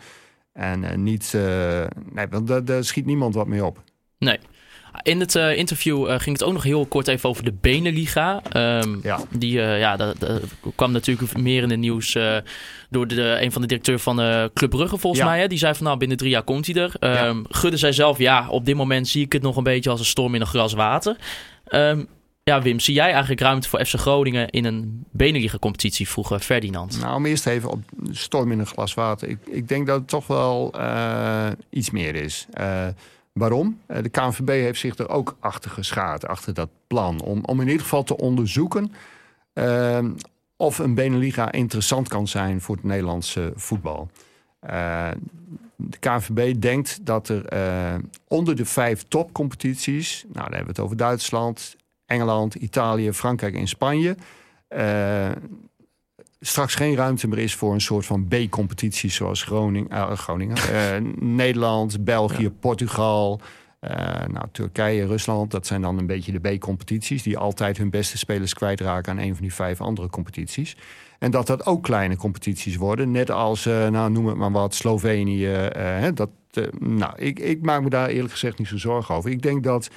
En eh, niet, eh, nee, want daar, daar schiet niemand wat mee op. Nee. In het eh, interview ging het ook nog heel kort even over de Beneliga. Ehm, Ja. Die ja, dat, dat kwam natuurlijk meer in het nieuws door de, een van de directeur van Club Brugge, volgens Ja. mij. Hè? Die zei van nou, binnen drie jaar komt hij er. Ehm, Gudde zei zelf, ja, op dit moment zie ik het nog een beetje als een storm in een gras water. Ehm, ja, Wim, zie jij eigenlijk ruimte voor FC Groningen in een Beneliga-competitie? Vroeg Ferdinand. Nou, om eerst even op storm in een glas water. Ik, ik denk dat het toch wel eh, iets meer is. Eh, waarom? Eh, de KNVB heeft zich er ook achter geschaard, achter dat plan. Om, om in ieder geval te onderzoeken of een Beneliga interessant kan zijn voor het Nederlandse voetbal. De KNVB denkt dat er onder de vijf topcompetities... nou, dan hebben we het over Duitsland, Engeland, Italië, Frankrijk en Spanje... eh, straks geen ruimte meer is voor een soort van B-competities zoals Groningen, eh, Groningen eh, Nederland, België, Portugal, nou, Turkije, Rusland. Dat zijn dan een beetje de B-competities die altijd hun beste spelers kwijtraken aan een van die vijf andere competities. En dat dat ook kleine competities worden, net als, nou, noem het maar wat, Slovenië. hè, dat, nou, ik, ik maak me daar eerlijk gezegd niet zo zorgen over. Ik denk dat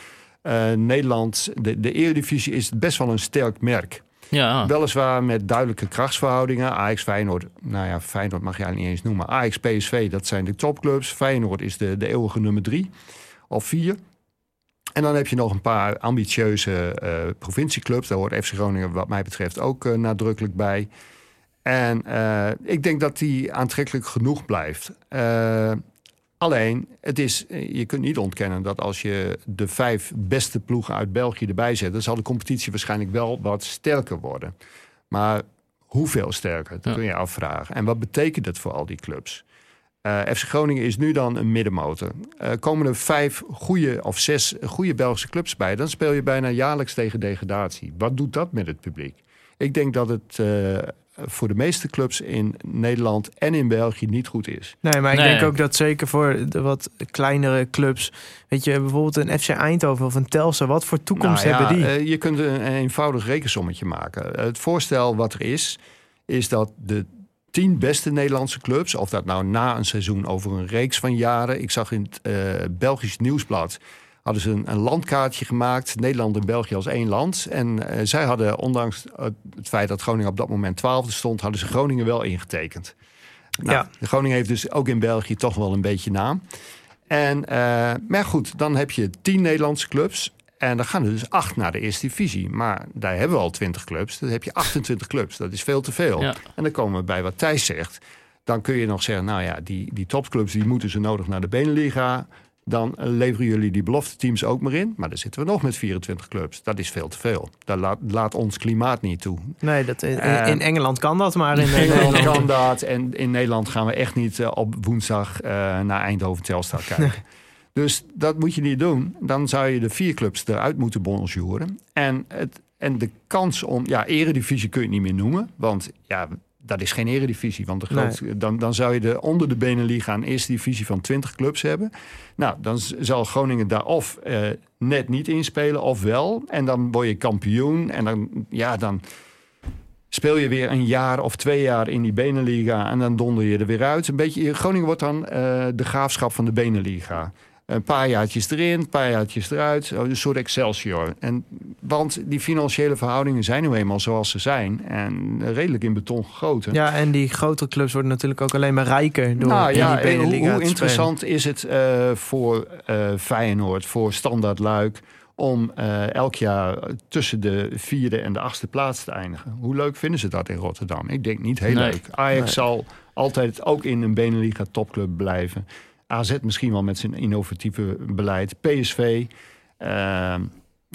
eh, Nederland, de, de Eredivisie is best wel een sterk merk. Ja, Weliswaar met duidelijke krachtsverhoudingen. Ajax, Feyenoord, nou ja, Feyenoord mag je eigenlijk niet eens noemen. Ajax, PSV, dat zijn de topclubs. Feyenoord is de, de eeuwige nummer drie of vier. En dan heb je nog een paar ambitieuze eh, provincieclubs. Daar hoort FC Groningen wat mij betreft ook eh, nadrukkelijk bij. En ik denk dat die aantrekkelijk genoeg blijft. Alleen, het is, eh, je kunt niet ontkennen dat als je de vijf beste ploegen uit België erbij zet, dan zal de competitie waarschijnlijk wel wat sterker worden. Maar hoeveel sterker, dat Ja. kun je afvragen. En wat betekent dat voor al die clubs? Eh, FC Groningen is nu dan een middenmotor. Eh, komen er vijf goede of zes goede Belgische clubs bij, dan speel je bijna jaarlijks tegen degradatie. Wat doet dat met het publiek? Ik denk dat het voor de meeste clubs in Nederland en in België niet goed is. Nee, maar ik Nee. denk ook dat zeker voor de wat kleinere clubs... Weet je, bijvoorbeeld een FC Eindhoven of een Telstar... wat voor toekomst Nou ja, hebben die? eh, je kunt een, een eenvoudig rekensommetje maken. Het voorstel wat er is, is dat de tien beste Nederlandse clubs, of dat nou na een seizoen over een reeks van jaren. Ik zag in het eh, Belgisch Nieuwsblad hadden ze een, een landkaartje gemaakt, Nederland en België als één land. En eh, zij hadden, ondanks het feit dat Groningen op dat moment twaalfde stond, hadden ze Groningen wel ingetekend. Nou, Ja. Groningen heeft dus ook in België toch wel een beetje naam. En, eh, maar goed, dan heb je tien Nederlandse clubs. En dan gaan er dus acht naar de eerste divisie. Maar daar hebben we al twintig clubs. Dan heb je 28 clubs. Dat is veel te veel. Ja. En dan komen we bij wat Thijs zegt. Dan kun je nog zeggen, nou ja, die, die topclubs die moeten ze nodig naar de Beneliga. Dan eh, leveren jullie die belofte teams ook maar in. Maar dan zitten we nog met 24 clubs. Dat is veel te veel. Dat laat, laat ons klimaat niet toe. Nee, dat, in, eh, in Engeland kan dat, maar in Nederland... kan dat. En in Nederland gaan we echt niet eh, op woensdag eh, naar Eindhoven Telstar kijken. Dus dat moet je niet doen. Dan zou je de vier clubs eruit moeten bonjouren. En, het, en de kans om... Ja, eredivisie kun je het niet meer noemen. Want ja, dat is geen eredivisie. Want de Nee. groot, dan, dan zou je de, onder de Beneliga een eerste divisie van 20 clubs hebben. Nou, dan zal Groningen daar of eh, net niet inspelen of wel. En dan word je kampioen. En dan, ja, dan speel je weer een jaar of twee jaar in die Beneliga en dan donder je er weer uit. Een beetje, Groningen wordt dan eh, de graafschap van de Beneliga. Een paar jaartjes erin, een paar jaartjes eruit. Oh, Een soort Excelsior. En, want die financiële verhoudingen zijn nu eenmaal zoals ze zijn. En redelijk in beton gegoten. Ja, en die grotere clubs worden natuurlijk ook alleen maar rijker door nou ja, die en hoe, Beneliga hoe te interessant is het eh, voor eh, Feyenoord, voor Standaard Luik... om eh, elk jaar tussen de vierde en de achtste plaats te eindigen? Hoe leuk vinden ze dat in Rotterdam? Ik denk niet heel Nee. leuk. Ajax Nee. zal altijd ook in een Beneliga topclub blijven. AZ misschien wel met zijn innovatieve beleid. PSV... ehm,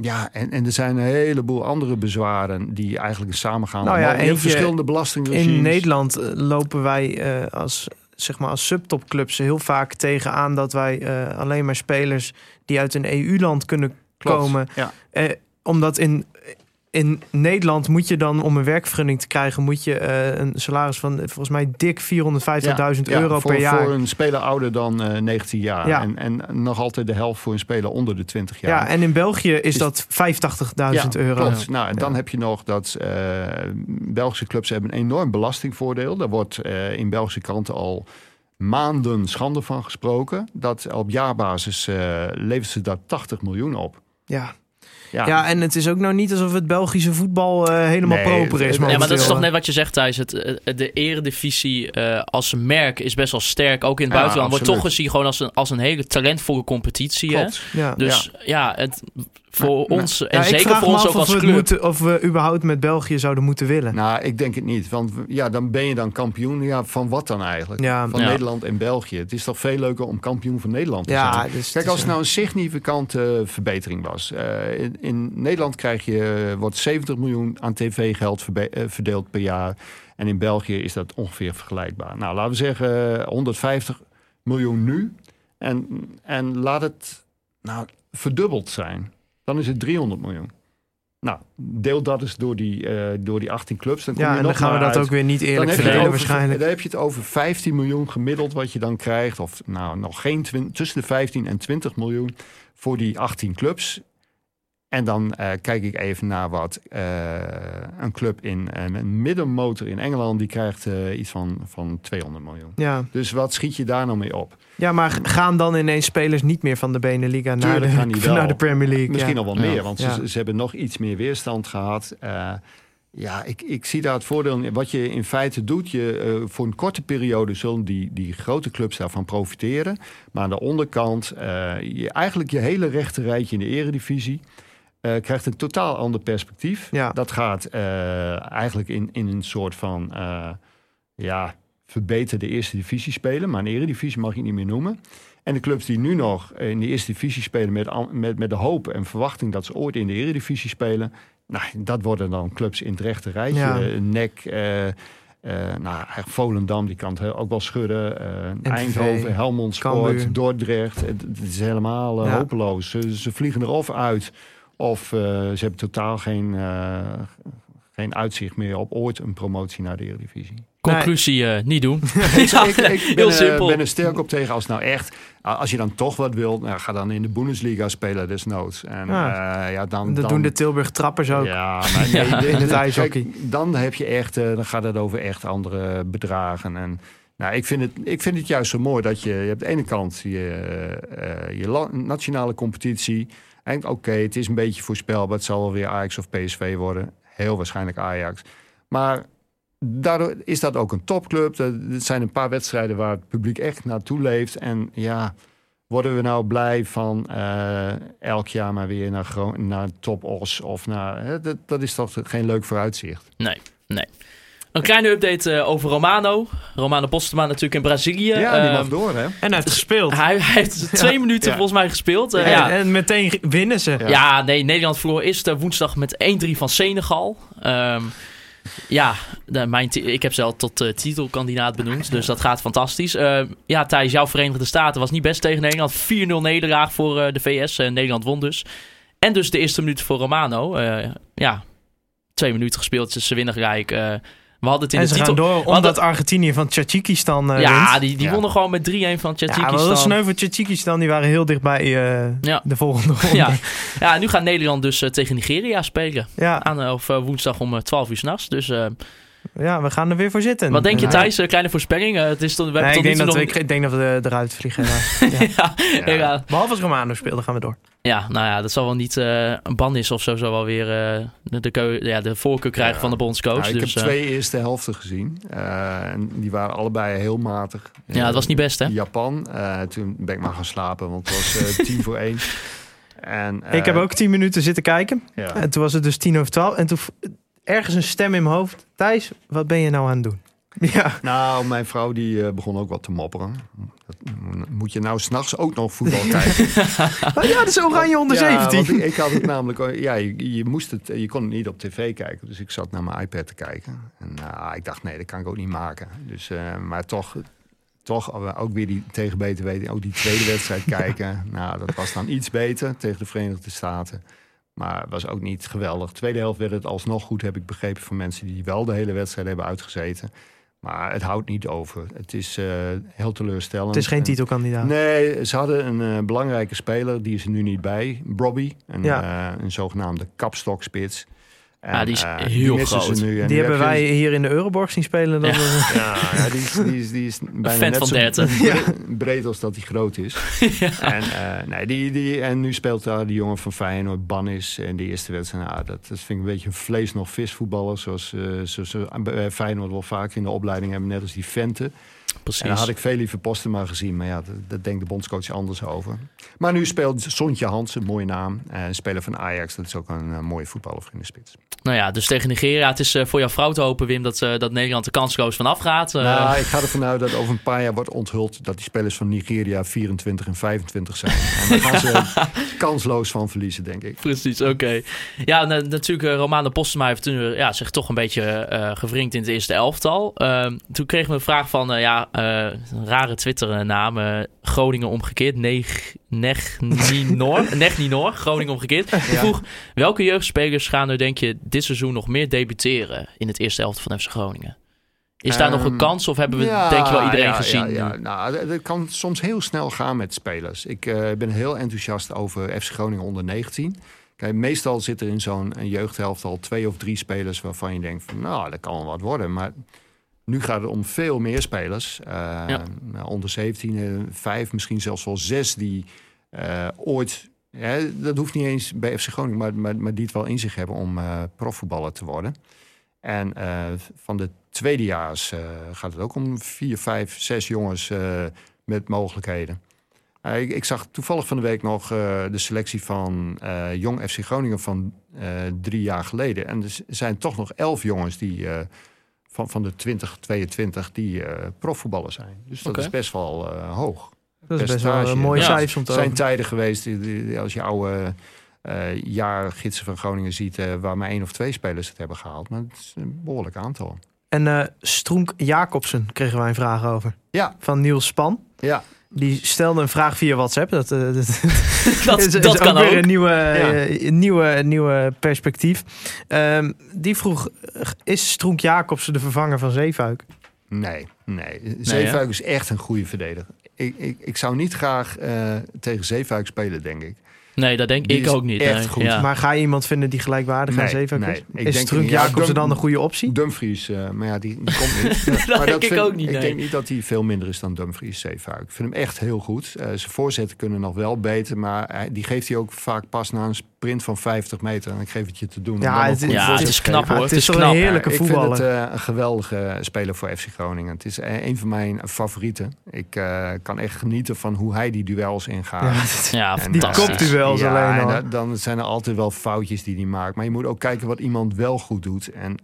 ja, en, en er zijn een heleboel andere bezwaren die eigenlijk samengaan. Nou ja, verschillende belastingregimes. In Nederland eh, lopen wij eh, als, zeg maar als subtopclubs heel vaak tegenaan dat wij eh, alleen maar spelers die uit een EU-land kunnen Klopt. komen. Ja. Omdat in, in Nederland moet je dan om een werkvergunning te krijgen, moet je eh, een salaris van eh, volgens mij dik 450.000 euro voor, per jaar. Voor een speler ouder dan eh 19 jaar. Ja. En, en nog altijd de helft voor een speler onder de 20 jaar. ja, en in België is Is- dat 85.000 Ja, euro. Klopt. Nou, en dan heb je nog dat Belgische clubs hebben een enorm belastingvoordeel. Daar wordt in Belgische kranten al maanden schande van gesproken. Dat op jaarbasis levert ze daar 80 miljoen op. Ja. Ja, Ja, en het is ook nou niet alsof het Belgische voetbal eh, helemaal Nee, proper is. Ja, maar dat is toch net wat je zegt, Thijs. Het, eh, de eredivisie eh, als merk is best wel sterk. Ook in het Ja, buitenland wordt toch gezien gewoon als een, als een hele talentvolle competitie. Hè? klopt. Ja. Dus ja, het, voor nou, ons en Ja, ik zeker voor ons ook of als club. moeten, of we überhaupt met België zouden moeten willen. Nou, ik denk het niet. Want ja, dan ben je dan kampioen. Ja, van wat dan eigenlijk? Ja. van Ja. Nederland en België. Het is toch veel leuker om kampioen van Nederland te Ja, zijn. dus Kijk, als het nou een significante verbetering was. Eh, in, in Nederland krijg je, wordt 70 miljoen aan tv-geld eh, verdeeld per jaar. En in België is dat ongeveer vergelijkbaar. Nou, laten we zeggen eh, 150 miljoen nu. En, en laat het nou, verdubbeld zijn. Dan is het 300 miljoen. Nou, deel dat eens door die, eh, door die 18 clubs. Dan kom ja, je en nog dan gaan we dat uit. ook weer niet eerlijk verdelen over, waarschijnlijk. dan heb je het over 15 miljoen gemiddeld wat je dan krijgt. Of nou, nog geen tussen de 15 en 20 miljoen voor die 18 clubs. En dan eh, kijk ik even naar wat eh, een club in eh, een middenmotor in Engeland... die krijgt eh, iets van, van 200 miljoen. Ja. Dus wat schiet je daar nou mee op? ja, maar gaan dan ineens spelers niet meer van de Beneliga naar Tuurlijk gaan die de, wel. naar de Premier League? Misschien ja. nog wel Ja. meer, want Ja. ze, ze hebben nog iets meer weerstand gehad. Eh, ja, ik, ik zie daar het voordeel in. Wat je in feite doet, je, eh, voor een korte periode zullen die, die grote clubs daarvan profiteren. Maar aan de onderkant, eh, je, eigenlijk je hele rechte rijtje in de eredivisie... eh, krijgt een totaal ander perspectief. Ja. Dat gaat eh, eigenlijk in, in een soort van... eh, ja, verbeterde eerste divisie spelen. Maar een eredivisie mag je niet meer noemen. En de clubs die nu nog in de eerste divisie spelen met, met, met de hoop en verwachting dat ze ooit in de eredivisie spelen. Nou, dat worden dan clubs in het rechte rijtje. Ja. Eh, nou, Volendam, die kan het ook wel schudden. Eindhoven, Helmond Sport. Dordrecht. Het, het is helemaal Ja. hopeloos. Ze, ze vliegen er of uit of eh, ze hebben totaal geen, eh, geen uitzicht meer op ooit een promotie naar de eredivisie. Conclusie eh, niet doen. ik, Ja, ik, ik ben, heel er- simpel. ben er sterk op tegen als nou echt... Als je dan toch wat wilt, nou, ga dan in de Bundesliga spelen desnoods. En Ja. ja, ja dan, Dat dan, doen de Tilburg Trappers ook. Ja, maar nee, Ja, in het ijshockey. dan heb je echt, dan gaat het over echt andere bedragen. En nou, ik vind het, ik vind het juist zo mooi dat je, je hebt aan de ene kant je, je nationale competitie. En oké, het is een beetje voorspelbaar. Het zal wel weer Ajax of PSV worden. Heel waarschijnlijk Ajax. Maar daardoor is dat ook een topclub. Er zijn een paar wedstrijden waar het publiek echt naartoe leeft. En ja, worden we nou blij van eh, elk jaar maar weer naar, naar Top Os of naar... Hè, dat, dat is toch geen leuk vooruitzicht. Nee, nee. Een kleine update eh, over Romano. Romano Postema natuurlijk in Brazilië. Ja, die mag door, hè? En hij heeft gespeeld. hij, hij heeft twee minuten Ja. volgens mij gespeeld. Eh, en, ja. en meteen winnen ze. Ja. Ja. nee, Nederland verloor eerst woensdag met 1-3 van Senegal. Ehm, ja, de, mijn ik heb ze al tot eh, titelkandidaat benoemd, dus dat gaat fantastisch. Ehm, ja, Thijs, jouw Verenigde Staten was niet best tegen Nederland. 4-0 nederlaag voor eh, de VS. en Nederland won dus. En dus de eerste minuut voor Romano. Eh, ja, twee minuten gespeeld, dus ze winnen gelijk. We hadden het in En de ze titel... gaan door hadden- omdat Argentinië van Tadjikistan eh ja, wint. die, die Ja. wonnen gewoon met 3-1 van Ja, maar Tadjikistan. dat is sneu voor Tadjikistan. Die waren heel dichtbij eh Ja. de volgende ronde. ja. ja, nu gaat Nederland dus eh, tegen Nigeria spelen. Ja, Aan, of woensdag om eh, 12 uur s'nachts. Dus eh, ja, we gaan er weer voor zitten. Wat denk je. Thijs? Een kleine voorspelling. Eh, het is tot, we hebben Nee, ik, denk dat we, nog... ik denk dat we eruit vliegen. ja. ja, ja. Behalve als Romano speelde, gaan we door. ja, nou ja, dat zal wel niet eh, een ban is of zo. Zal wel weer eh, de, ja, de voorkeur krijgen Ja. van de bondscoach. Nou, ik dus, heb eh, twee eerste helften gezien. Eh, en die waren allebei heel matig. ja, het was niet best, hè? Japan. eh, toen ben ik maar gaan slapen, want het was eh, tien voor één. En, eh, ik heb ook tien minuten zitten kijken. Ja. En toen was het dus tien over twaalf. En toen ergens een stem in mijn hoofd. Thijs, wat ben je nou aan het doen? Ja, Nou, mijn vrouw die eh, begon ook wat te mopperen. Dat, moet je nou s'nachts ook nog voetbal kijken? Ja, dat is oranje onder Ja, 17. want ik, ik had het namelijk, ja, je, je moest het, je kon het niet op tv kijken. Dus ik zat naar mijn iPad te kijken. En nou, ik dacht, nee, dat kan ik ook niet maken. Dus, eh, maar toch, toch ook weer die tegen beter weten, ook die tweede wedstrijd kijken. Nou, dat was dan iets beter tegen de Verenigde Staten. Maar was ook niet geweldig. Tweede helft werd het alsnog goed, heb ik begrepen van mensen die wel de hele wedstrijd hebben uitgezeten. Maar het houdt niet over. Het is eh, heel teleurstellend. Het is geen En- titelkandidaat. Nee, ze hadden een eh, belangrijke speler, die is er nu niet bij. Brobby, een, Ja. eh, een zogenaamde kapstokspits. En, Ja, die is eh, heel groot. Die hebben heb je- wij hier in de Euroborg zien spelen. Dan Ja. Ja, ja, die is, die is, die is bijna fan net van zo 30. bre- breed als dat hij groot is. En, eh, nee, die, die, en nu speelt daar die jongen van Feyenoord, Bannis. En die eerste wedstrijd, nou, dat, dat vind ik een beetje een vlees nog vis voetballer. Zoals, eh zoals bij Feyenoord wel vaak in de opleiding hebben, net als die Vente. Precies. En dan had ik veel liever Postema gezien. Maar ja, dat, dat denkt de bondscoach anders over. Maar nu speelt Sontje Hans, een mooie naam. eh, Een speler van Ajax. Dat is ook een eh, mooie voetballer in de spits. Nou ja, dus tegen Nigeria. Het is eh, voor jouw vrouw te hopen, Wim, dat, dat Nederland er kansloos vanaf gaat. Nou, ik ga ervan uit dat over een paar jaar wordt onthuld... dat die spelers van Nigeria 24 en 25 zijn. En daar gaan ze kansloos van verliezen, denk ik. Precies, oké. Ja, na- natuurlijk, Romano Postema heeft toen ja, zich toch een beetje gevringd in het eerste elftal. Ehm, toen kregen we een vraag van, ja, eh, een rare Twitter-naam. eh, Groningen omgekeerd. Neg, Negninor. Negninor, Groningen omgekeerd. Vroeg, welke jeugdspelers gaan er, denk je, dit seizoen nog meer debuteren in het eerste elftal van FC Groningen? Is daar nog een Ehm, kans of hebben we, Ja, denk je wel, iedereen ja, gezien? Ja? Nou, het kan soms heel snel gaan met spelers. Ik eh, ben heel enthousiast over FC Groningen onder 19. Kijk, meestal zit er in zo'n jeugdhelft al twee of drie spelers waarvan je denkt van nou, dat kan wel wat worden. Maar nu gaat het om veel meer spelers. Eh, Ja. nou, Onder 17, eh, vijf, misschien zelfs wel zes die eh, ooit. hè, dat hoeft niet eens bij FC Groningen, maar, maar, maar die het wel in zich hebben om eh, profvoetballer te worden. En van de tweedejaars gaat het ook om vier, vijf, zes jongens met mogelijkheden. Eh, ik, ik zag toevallig van de week nog de selectie van Jong FC Groningen van drie jaar geleden. En er zijn toch nog elf jongens die van, van de 2022 die eh profvoetballer zijn. Dus dat is best wel eh, hoog. Dat is best wel een mooie cijfers om te Er zijn tijden geweest, die- die- als je oude eh jaargidsen van Groningen ziet, waar maar één of twee spelers het hebben gehaald. Maar het is een behoorlijk aantal. En eh Stroenk Jacobsen kregen wij een vraag over. Ja. Van Niels Span. Ja, Die stelde een vraag via WhatsApp. Dat, eh, dat, Dat, is, is dat kan weer ook. een nieuwe, eh, een nieuwe, een nieuwe perspectief. Ehm, die vroeg, is Stroenk Jacobsen de vervanger van Zeefuik? nee, nee. Zeefuik is echt een goede verdediger. Ik, ik, ik zou niet graag eh, tegen Zeefuik spelen, denk ik. Nee, dat denk Die ik is ook niet. echt nee. goed. Ja. Maar ga je iemand vinden die gelijkwaardig aan Nee, Zeefuik nee, is? ik is niet. Ja, Jacobsen dan een goede optie? Dumfries, eh, maar ja, die, die komt niet. Dat maar denk ik vind- ook niet, Ik nee. denk niet dat hij veel minder is dan Dumfries, Zeefuik. Ik vind hem echt heel goed. Eh, zijn voorzetten kunnen nog wel beter, maar hij- die geeft hij ook vaak pas na een sprint van 50 meter. En ik geef het je te doen. Ja, het- Ja, het is knap hoor. het Het is is toch een knap. heerlijke ik vind voetballer. het eh, een geweldige speler voor FC Groningen. Het is eh, een van mijn favorieten. Ik eh, kan echt genieten van hoe hij die duels ingaat. Ja, En, die fantastisch. kopduels ja, alleen en al. da- dan zijn er altijd wel foutjes die hij maakt. Maar je moet ook kijken wat iemand wel goed doet. En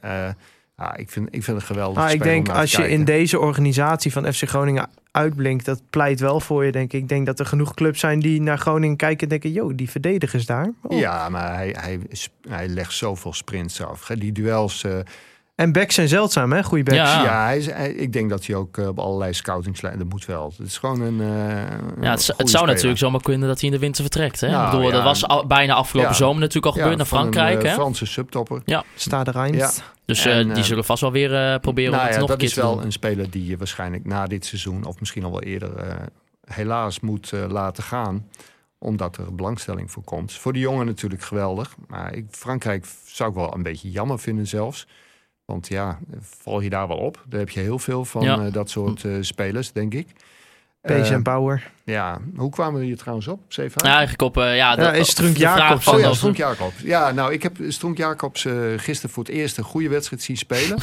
ja, ik, vind, ik vind het geweldig. Maar ik speler om denk als je in deze organisatie van FC Groningen uitblinkt, dat pleit wel voor je, denk ik. Ik denk dat er genoeg clubs zijn die naar Groningen kijken en denken, joh, die verdedigers daar. Oh. Ja, maar hij, hij, hij legt zoveel sprints af. Die duels. eh, En backs zijn zeldzaam, hè? Goeie backs. Ja. ja, hij is, hij- ik denk dat hij ook eh, op allerlei scoutingslijnen. Dat moet wel. Het is gewoon een. eh, Ja, het, een het goede zou speler. natuurlijk zomaar kunnen dat hij in de winter vertrekt. Hè? Nou, ik bedoel, ja. dat was al, bijna afgelopen Ja. zomer natuurlijk al Ja, gebeurd naar van een, Frankrijk. eh, hè? Franse subtopper. Sta de Rijns. Ja. Dus eh, En, die zullen vast wel weer eh, proberen om Nou het ja, nog een dat is te wel een speler die je waarschijnlijk na dit seizoen, of misschien al wel eerder, eh, helaas moet laten gaan. Omdat er belangstelling voor komt. Voor de jongen natuurlijk geweldig. Maar ik, Frankrijk zou ik wel een beetje jammer vinden zelfs. Want ja, val je daar wel op. Daar heb je heel veel van Ja. eh, dat soort eh, spelers, denk ik. Pace Eh, en Power. ja, hoe kwamen we hier trouwens op? Zeven Ja, eigenlijk op... eh, ja, dat, is Strunk de Jacobs. Oh ja, Stronk Jacobs. Ja, nou, ik heb Stronk Jacobs eh, gisteren voor het eerst een goede wedstrijd zien spelen.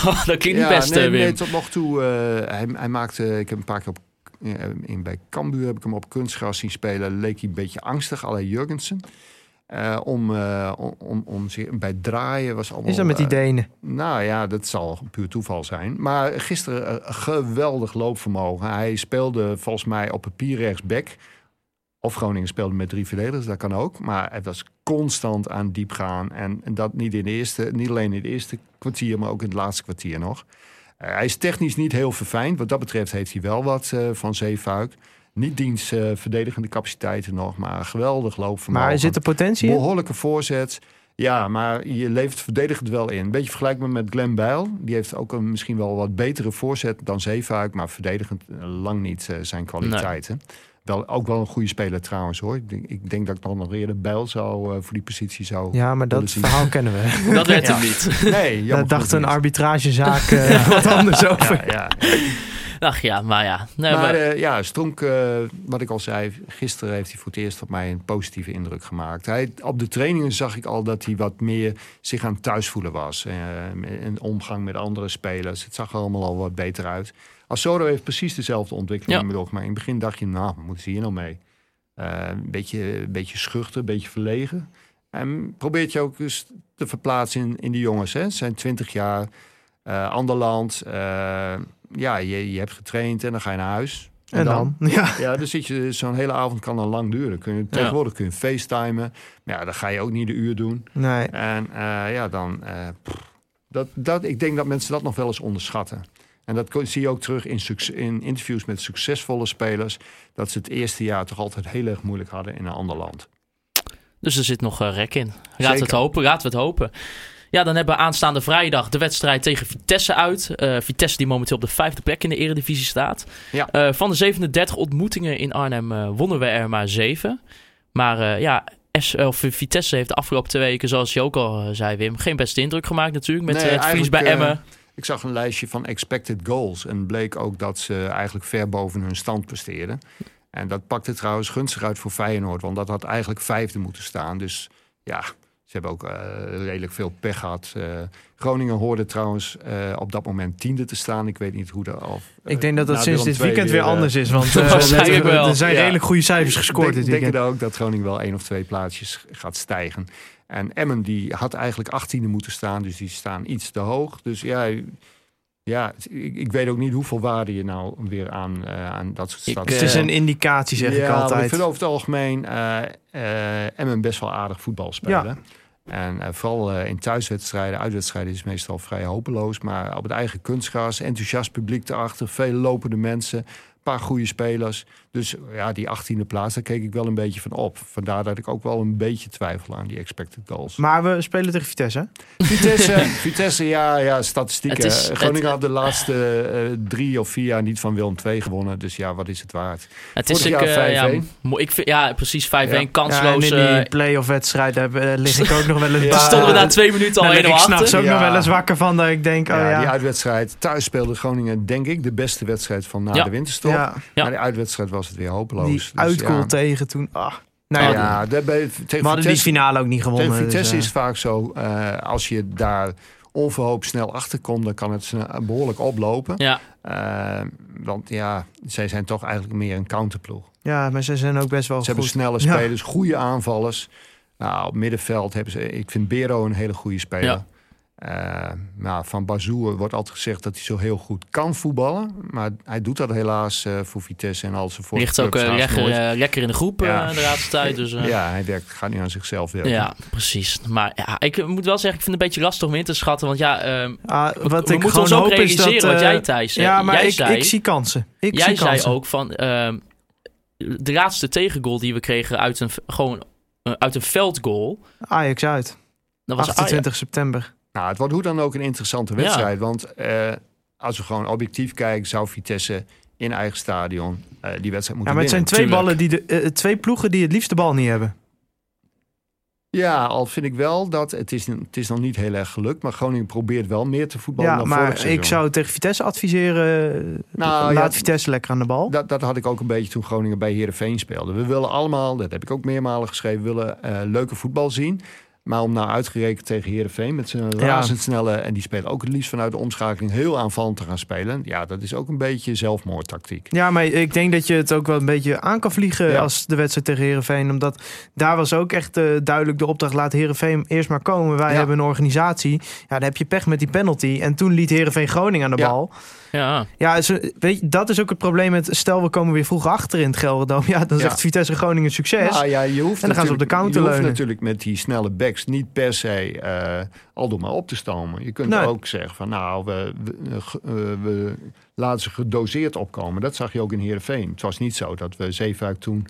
dat klinkt niet ja, best, nee, eh, Wim. nee, tot nog toe. eh, hij, hij maakte, ik heb een paar keer op, eh, in, bij Cambuur heb ik hem op kunstgras zien spelen. Leek hij een beetje angstig, alle Jurgensen. Eh, om, eh, om, om, om zich bij draaien was allemaal. Is dat met die eh, Denen? nou ja, dat zal puur toeval zijn. Maar gisteren geweldig loopvermogen. Hij speelde volgens mij op papier rechtsback. Of Groningen speelde met drie verdedigers, dat kan ook. Maar het was constant aan diep gaan. En, en dat niet, in de eerste, niet alleen in het eerste kwartier, maar ook in het laatste kwartier nog. Hij is technisch niet heel verfijnd. Wat dat betreft heeft hij wel wat van Zeefuik. Niet diens verdedigende capaciteiten nog, maar geweldig loopvermogen. Maar er zit er potentie in? Behoorlijke voorzet. Ja, maar je levert verdedigend wel in. Een beetje vergelijkbaar met Glenn Bijl. Die heeft ook een misschien wel wat betere voorzet dan Zeefuik. Maar verdedigend eh, lang niet eh, zijn kwaliteiten. Wel, ook wel een goede speler trouwens hoor. Ik denk, ik denk dat ik dan nog eerder Bijl zou eh, voor die positie zou... Ja, maar dat verhaal kennen we. Dat werd Ja. hem niet. Nee, Daar dacht een niet. arbitragezaak eh, wat anders over. Ja, ja. Ach ja, maar ja. Nee, maar maar, eh, ja, Stronk, eh, wat ik al zei, gisteren heeft hij voor het eerst op mij een positieve indruk gemaakt. Hij, op de trainingen zag ik al dat hij wat meer zich aan thuis voelen was. Eh, in omgang met andere spelers. Het zag er allemaal al wat beter uit. Asoro heeft precies dezelfde ontwikkeling Ja. Maar in het begin dacht je, nou, moeten ze hier nou mee? Een, beetje, een beetje schuchter, een beetje verlegen. En probeert je ook eens te verplaatsen in, in die jongens. Hè? Ze zijn 20 jaar, ander land. Ja, je, je hebt getraind en dan ga je naar huis. En dan? Ja. Ja, dan zit je, zo'n hele avond kan dan lang duren. Kun je, tegenwoordig kun je facetimen. Maar ja, dan ga je ook niet de uur doen. Nee. En eh, ja, dan. eh, pff, dat, dat, ik denk dat mensen dat nog wel eens onderschatten. En dat zie je ook terug in, succes- in interviews met succesvolle spelers. Dat ze het eerste jaar toch altijd heel erg moeilijk hadden in een ander land. Dus er zit nog eh, rek in. Laten we het hopen, laten we het hopen. Ja, dan hebben we aanstaande vrijdag de wedstrijd tegen Vitesse uit. Eh, Vitesse die momenteel op de vijfde plek in de eredivisie staat. Ja. Eh, van de 37 ontmoetingen in Arnhem eh, wonnen we er maar zeven. Maar ja, S, of Vitesse heeft de afgelopen twee weken, zoals je ook al zei Wim, geen beste indruk gemaakt natuurlijk. Met Nee, het verlies bij Emmen. Ik zag een lijstje van expected goals. En bleek ook dat ze eigenlijk ver boven hun stand presteerden. En dat pakte trouwens gunstig uit voor Feyenoord. Want dat had eigenlijk vijfde moeten staan. Dus ja, hebben ook eh, redelijk veel pech gehad. Eh, Groningen hoorde trouwens eh, op dat moment tiende te staan. Ik weet niet hoe dat... Eh, Ik denk dat dat sinds dit weekend weer anders is. Want er- zijn redelijk goede cijfers gescoord Ik denk, denk er ook dat Groningen wel één of twee plaatsjes gaat stijgen. En Emmen die had eigenlijk 18e moeten staan, dus die staan iets te hoog. Dus ja, ja ik, ik weet ook niet hoeveel waarde je nou weer aan, aan dat soort statistieken. Het is een indicatie, zeg ja, ik altijd. Ik vind over het algemeen Emmen best wel aardig voetbal spelen. En eh, vooral eh, in thuiswedstrijden, uitwedstrijden is het meestal vrij hopeloos. Maar op het eigen kunstgras, enthousiast publiek erachter, veel lopende mensen, een paar goede spelers. Dus ja, die 18e plaats, daar keek ik wel een beetje van op. Vandaar dat ik ook wel een beetje twijfel aan die expected goals. Maar we spelen tegen Vitesse. Vitesse, Vitesse ja, ja, statistieken. Is- Groningen het- had de laatste eh, drie of vier jaar niet van Willem II gewonnen. Dus ja, wat is het waard? Het is vorig ik, jaar eh, ja, 5-1. mo- ik vind, ja, precies 5-1. Ja. Ja, in eh, die play-off wedstrijd heb, eh, lig ik ook nog wel eens... Ja. stonden we na twee minuten al lig 1-0 ik achter. s'nachts ook Ja. nog wel eens wakker van dat ik denk, oh ja, ja. die uitwedstrijd. Thuis speelde Groningen, denk ik, de beste wedstrijd van na Ja. de winterstop. ja, Ja. Maar die uitwedstrijd was het weer hopeloos. die Dus uitgoal ja. tegen toen. Ah. Nou Ja, ja, daar bij, tegen we hadden die finale ook niet gewonnen. tegen Vitesse dus, is vaak zo, eh, als je daar onverhoopt snel achter komt, dan kan het behoorlijk oplopen. Ja, Eh, want ja, zij zijn toch eigenlijk meer een counterploeg. eh, ja, maar ze zijn ook best wel Ze hebben snelle Ja. spelers, goede aanvallers. Nou, op middenveld hebben ze, ik vind Bero een hele goede speler. Ja. Eh, nou, van Bazoer wordt altijd gezegd dat hij zo heel goed kan voetballen. Maar hij doet dat helaas eh, voor Vitesse en al zijn vorige ligt ook eh, lekker, eh, in de groep eh, Ja. de laatste tijd. Dus, eh, Ja, hij werkt, gaat nu aan zichzelf werken. Ja, precies. Maar ja, ik moet wel zeggen, ik vind het een beetje lastig om in te schatten. Want ja, ehm, Ah, we, wat we ik moeten gewoon ons ook hoop is realiseren dat... wat eh, jij, Thijs, zei. ja, maar jij ik, zei, ik zie kansen. Ik jij zie zei kansen. ook van... ehm, de laatste tegengoal die we kregen uit een, gewoon, eh, uit een veldgoal... Ajax uit. Dat was 28 september. Nou, het wordt hoe dan ook een interessante Ja. wedstrijd. Want eh, als we gewoon objectief kijken, zou Vitesse in eigen stadion eh, die wedstrijd Ja, moeten maar het zijn winnen. twee, ballen die de, eh, twee ploegen die het liefst de bal niet hebben. Ja, al vind ik wel dat het is, het is nog niet heel erg gelukt. Maar Groningen probeert wel meer te voetballen Ja, dan vorig maar seizoen. ik zou tegen Vitesse adviseren... Nou, laat ja, Vitesse lekker aan de bal. Dat, dat had ik ook een beetje toen Groningen bij Heerenveen speelde. We willen allemaal, dat heb ik ook meermalen geschreven, willen eh, leuke voetbal zien. Maar om nou uitgerekend tegen Heerenveen met zijn Ja. razendsnelle... en die spelen ook het liefst vanuit de omschakeling heel aanvallend te gaan spelen. Ja, dat is ook een beetje zelfmoordtactiek. Ja, maar ik denk dat je het ook wel een beetje aan kan vliegen Ja. als de wedstrijd tegen Herenveen. Omdat daar was ook echt eh, duidelijk de opdracht: laat Herenveen eerst maar komen. Wij Ja. hebben een organisatie. Ja, dan heb je pech met die penalty. En toen liet Herenveen Groningen aan de bal. Ja, Ja, ze- weet je, dat is ook het probleem met. Stel, we komen weer vroeg achter in het Gelredome. Ja, dan Ja. zegt Vitesse Groningen succes. Nou ja, je hoeft En dan gaan ze op de counter Je hoeft leunen. natuurlijk met die snelle backs niet per se eh al door maar op te stomen. Je kunt Nee. ook zeggen van nou, we, we, eh, eh, we laten ze gedoseerd opkomen. Dat zag je ook in Heerenveen. Het was niet zo dat we Zeefuik toen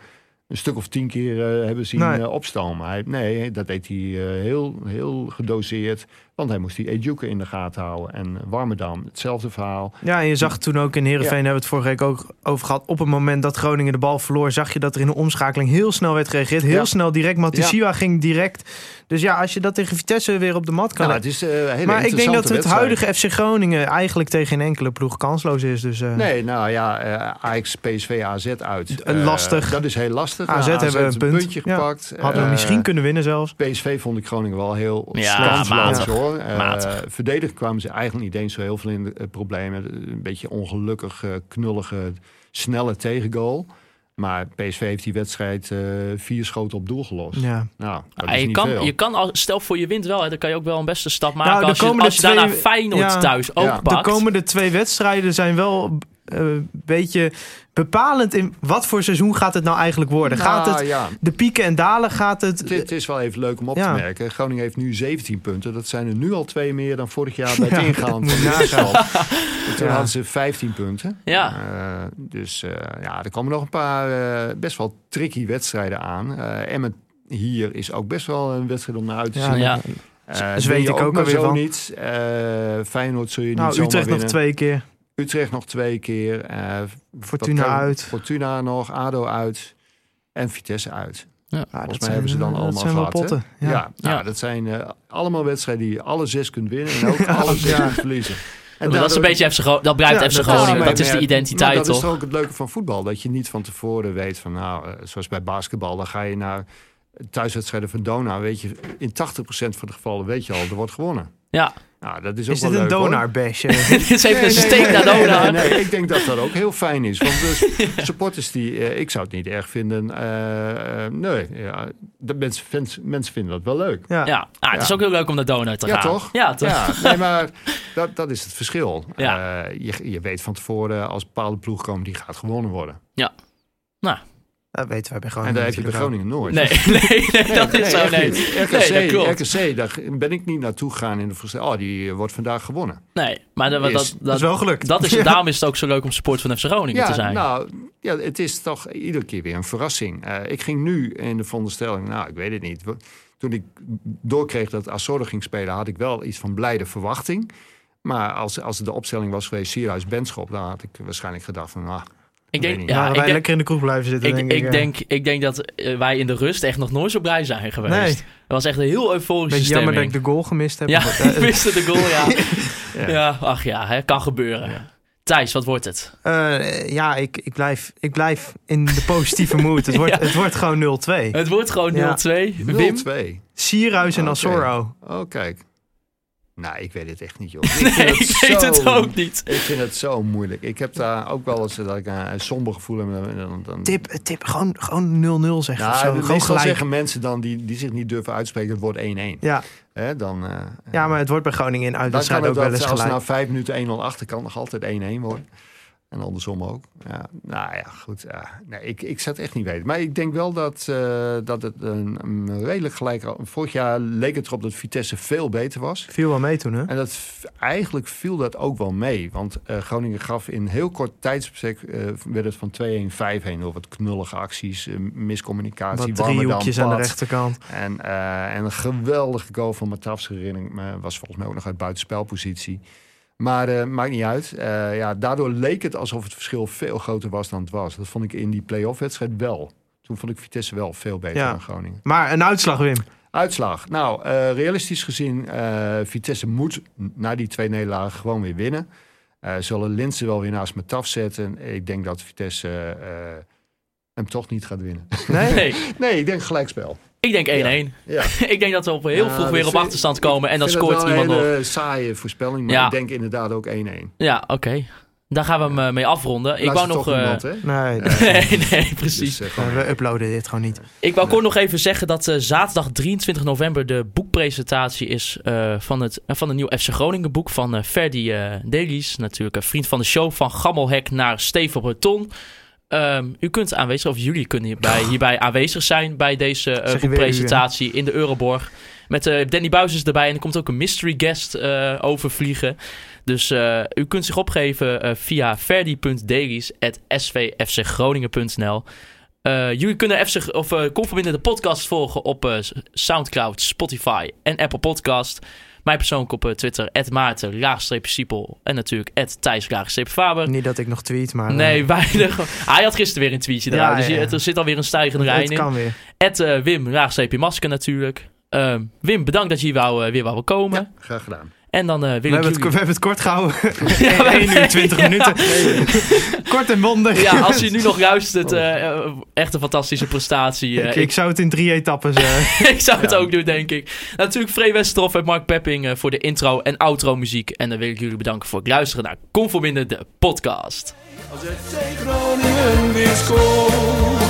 een stuk of tien keer eh, hebben zien Nee. opstomen. Hij, nee, dat deed hij heel, heel gedoseerd. Want hij moest die Ejuke in de gaten houden. En Warmerdam, hetzelfde verhaal. Ja, en je zag toen ook in Heerenveen, Ja. hebben we het vorige week ook over gehad. Op het moment dat Groningen de bal verloor, zag je dat er in de omschakeling heel snel werd gereageerd. Heel Ja. snel direct. Matusiwa ging direct. Dus ja, als je dat tegen Vitesse weer op de mat kan Nou, het is eh, een hele Maar ik denk dat het wedstrijd. huidige FC Groningen eigenlijk tegen geen enkele ploeg kansloos is. Dus, eh, Nee, nou ja, eh Ajax, PSV, AZ uit. Lastig. dat is heel lastig. AZ hebben een een punt. puntje Ja. gepakt. Hadden we misschien kunnen winnen zelfs. PSV vond ik Groningen wel heel Ja, matig. Hoor. Eh, Matig. Kwamen ze eigenlijk niet eens zo heel veel in de eh, problemen. Een beetje ongelukkig, eh, knullige, snelle tegengoal. Maar PSV heeft die wedstrijd eh, vier schoten op doel gelost. Ja. Nou, dat Ja, is je, niet kan, veel. je kan al, stel voor je wint wel, hè, dan kan je ook wel een beste stap maken Nou, de als, je, komende als je daarna twee- Feyenoord ja. thuis ook Ja. Pakt. De komende twee wedstrijden zijn wel een beetje bepalend in wat voor seizoen gaat het nou eigenlijk worden. gaat Nou, het ja, de pieken en dalen? Gaat het... het, het is wel even leuk om op Ja. te merken. Groningen heeft nu 17 punten. Dat zijn er nu al twee meer dan vorig jaar bij het Ja, ingaan van de Toen hadden ze 15 punten. Ja. Eh, dus eh, ja, er komen nog een paar eh, best wel tricky wedstrijden aan. Eh Emmen hier is ook best wel een wedstrijd om naar uit te zien. Ja. Eh, weet ik ook maar alweer zo van. niet. Eh, Feyenoord zul je niet nou, zomaar Utrecht nog twee keer. Utrecht nog twee keer. eh, Fortuna uit. Fortuna nog, ADO uit. En Vitesse uit. Ja, Volgens mij hebben ze dan eh, allemaal dat zijn gehad, potten. Ja, Ja. nou, Ja. dat zijn eh, allemaal wedstrijden die je alle zes kunt winnen. En ook alle zes Ja. kunt verliezen. En dat is een beetje FC Gro- dat blijft Ja, FC dat- Groningen. Dat is de identiteit, maar dat toch? is toch ook het leuke van voetbal. Dat je niet van tevoren weet van, nou, zoals bij basketbal, dan ga je naar thuiswedstrijden van Dona. Weet je, in 80% van de gevallen weet je al, er wordt gewonnen. Ja. Nou, dat is ook Is wel dit een? Dit is even Nee, een steek nee, naar nee, Dona. Nee, nee, ik denk dat dat ook heel fijn is. Want supporters die, eh, ik zou het niet erg vinden. eh, eh, nee, ja, de mensen, fans- mensen vinden dat wel leuk. Ja. Ja, ah, het is Ja. ook heel leuk om naar Dona te Ja, gaan. toch? Ja, toch? Ja, nee, maar dat, dat is het verschil. Ja. Eh, je, je weet van tevoren, als bepaalde ploeg komen, die gaat gewonnen worden. Dat weten wij bij en Groningen daar heb je bij Groningen nooit. Nee, nee, nee, dat is zo. Nee. niet. RKC, Nee, dat klopt. RKC, daar ben ik niet naartoe gegaan in de voorstel. Oh, die wordt vandaag gewonnen. Nee, maar dat, Is- dat, is wel gelukt. dat is, Ja. daarom is het ook zo leuk om support van FC Groningen te Ja, zijn. nou, ja, het is toch iedere keer weer een verrassing. Eh, ik ging nu in de veronderstelling, nou, ik weet het niet. Toen ik doorkreeg dat Azorro ging spelen, had ik wel iets van blijde verwachting. Maar als, als de opstelling was geweest, Sierhuis, Benschop, dan had ik waarscheinlijk gedacht van, ah, ik denk, niet. ja, Waren ik wij denk, lekker in de kroeg blijven zitten, ik, denk ik. ik, ja. denk, ik denk dat eh, wij in de rust echt nog nooit zo blij zijn geweest. Nee. Het was echt een heel euforische Beetje jammer dat ik de goal gemist heb. Ja, goed, ik eh, miste de goal, ja. Ja. ja. ach ja, hè, kan gebeuren. Thijs, wat wordt het? eh, ja, ik, ik, blijf, ik blijf in de positieve mood. Het wordt, Ja. het wordt gewoon 0-2. Het wordt gewoon 0-2. Ja. Wim? 0-2. Sierhuis en Oké. Asoro. Oh, kijk. Nou, ik weet het echt niet, joh. Nee, ik weet het ook niet. Ik vind het zo moeilijk. Ik heb daar ook wel eens dat ik een, somber gevoel heb. en Dan, dan, Tip, tip gewoon, gewoon 0-0 zeggen. of Nou, zo. Gewoon gelijk. zeggen mensen dan die, die zich niet durven uitspreken, het wordt 1-1. Ja. Hè, dan, eh, ja, maar het wordt bij Groningen in uitwedstrijd ook wel eens als gelijk. na vijf minuten 1-0 achter kan nog altijd 1-1 worden. En andersom ook. Ja, nou ja, goed. ja. nee, ik, ik zou het echt niet weten. Maar ik denk wel dat, eh, dat het een, een redelijk gelijk... Vorig jaar leek het erop dat Vitesse veel beter was. Viel wel mee toen, hè? En dat, eigenlijk viel dat ook wel mee. Want eh, Groningen gaf in heel kort tijdsbestek... eh, werd het van 2-1, 5-1 door wat knullige acties, miscommunicatie, Wat driehoekjes aan de rechterkant. En, en een geweldige goal van Matafs herinnering was volgens mij ook nog uit buitenspelpositie. Maar eh, maakt niet uit. Eh, ja, daardoor leek het alsof het verschil veel groter was dan het was. Dat vond ik in die play-off wedstrijd wel. Toen vond ik Vitesse wel veel beter Ja. dan Groningen. Maar een uitslag, Wim. Uitslag. Nou, eh, realistisch gezien, Vitesse moet na die twee nederlagen gewoon weer winnen. Zullen Linsen wel weer naast Mataf zetten. Ik denk dat Vitesse hem toch niet gaat winnen. Nee, nee, ik denk gelijkspel. Ik denk 1-1. Ja. ik denk dat we op heel Ja, vroeg weer op vind- achterstand komen en dan scoort het wel iemand een nog. hele saaie voorspelling, maar Ja. ik denk inderdaad ook 1-1. Ja, oké. Daar gaan we hem eh, mee afronden. Ik wou nog... toch eh? Nee, nee, nee, precies. Dus, eh, we uploaden dit gewoon niet. Ik wou kort nog even zeggen dat eh, zaterdag 23 november de boekpresentatie is eh, van, het, uh, van een nieuw FC Groningen boek van eh Ferdi eh Delies. Natuurlijk een vriend van de show, van Gammelhek naar Steven Breton. Ehm, u kunt aanwezig, of jullie kunnen hierbij, hierbij aanwezig zijn bij deze eh, boekpresentatie in de Euroborg. Met eh, Danny Buis is erbij en er komt ook een mystery guest eh, overvliegen. Dus u kunt zich opgeven via ferdi.delis.svfcgroningen.nl. Eh, jullie kunnen FC, of, uh, Conforminder de podcast volgen op uh, Soundcloud, Spotify en Apple Podcast. Mij persoonlijk op uh, Twitter, Maarten, Siepel. En natuurlijk, Thijs, Faber. Niet dat ik nog tweet, maar... Nee, uh, weinig. Hij had gisteren weer een tweetje Ja, eruit. dus ja, ja. er zit alweer een stijgende lijn Het in. kan weer. Ed, uh, Wim, laagstreepje Masker natuurlijk. Uh, Wim, bedankt dat je hier wou, uh, weer wou komen. Ja, graag gedaan. En dan eh, wil We ik hebben, het, jullie... we hebben het kort gehouden. Ja, 1 uur 20 ja. minuten. Kort en bondig. Ja, als je nu nog luistert, eh, eh, echt een fantastische prestatie. Eh, ik, ik zou het in drie etappes... eh, ik zou het ook doen, denk ik. Natuurlijk Free Westerhof en Mark Pepping eh, voor de intro en outro muziek. En dan wil ik jullie bedanken voor het luisteren naar Conforminder, de podcast. Als scoort.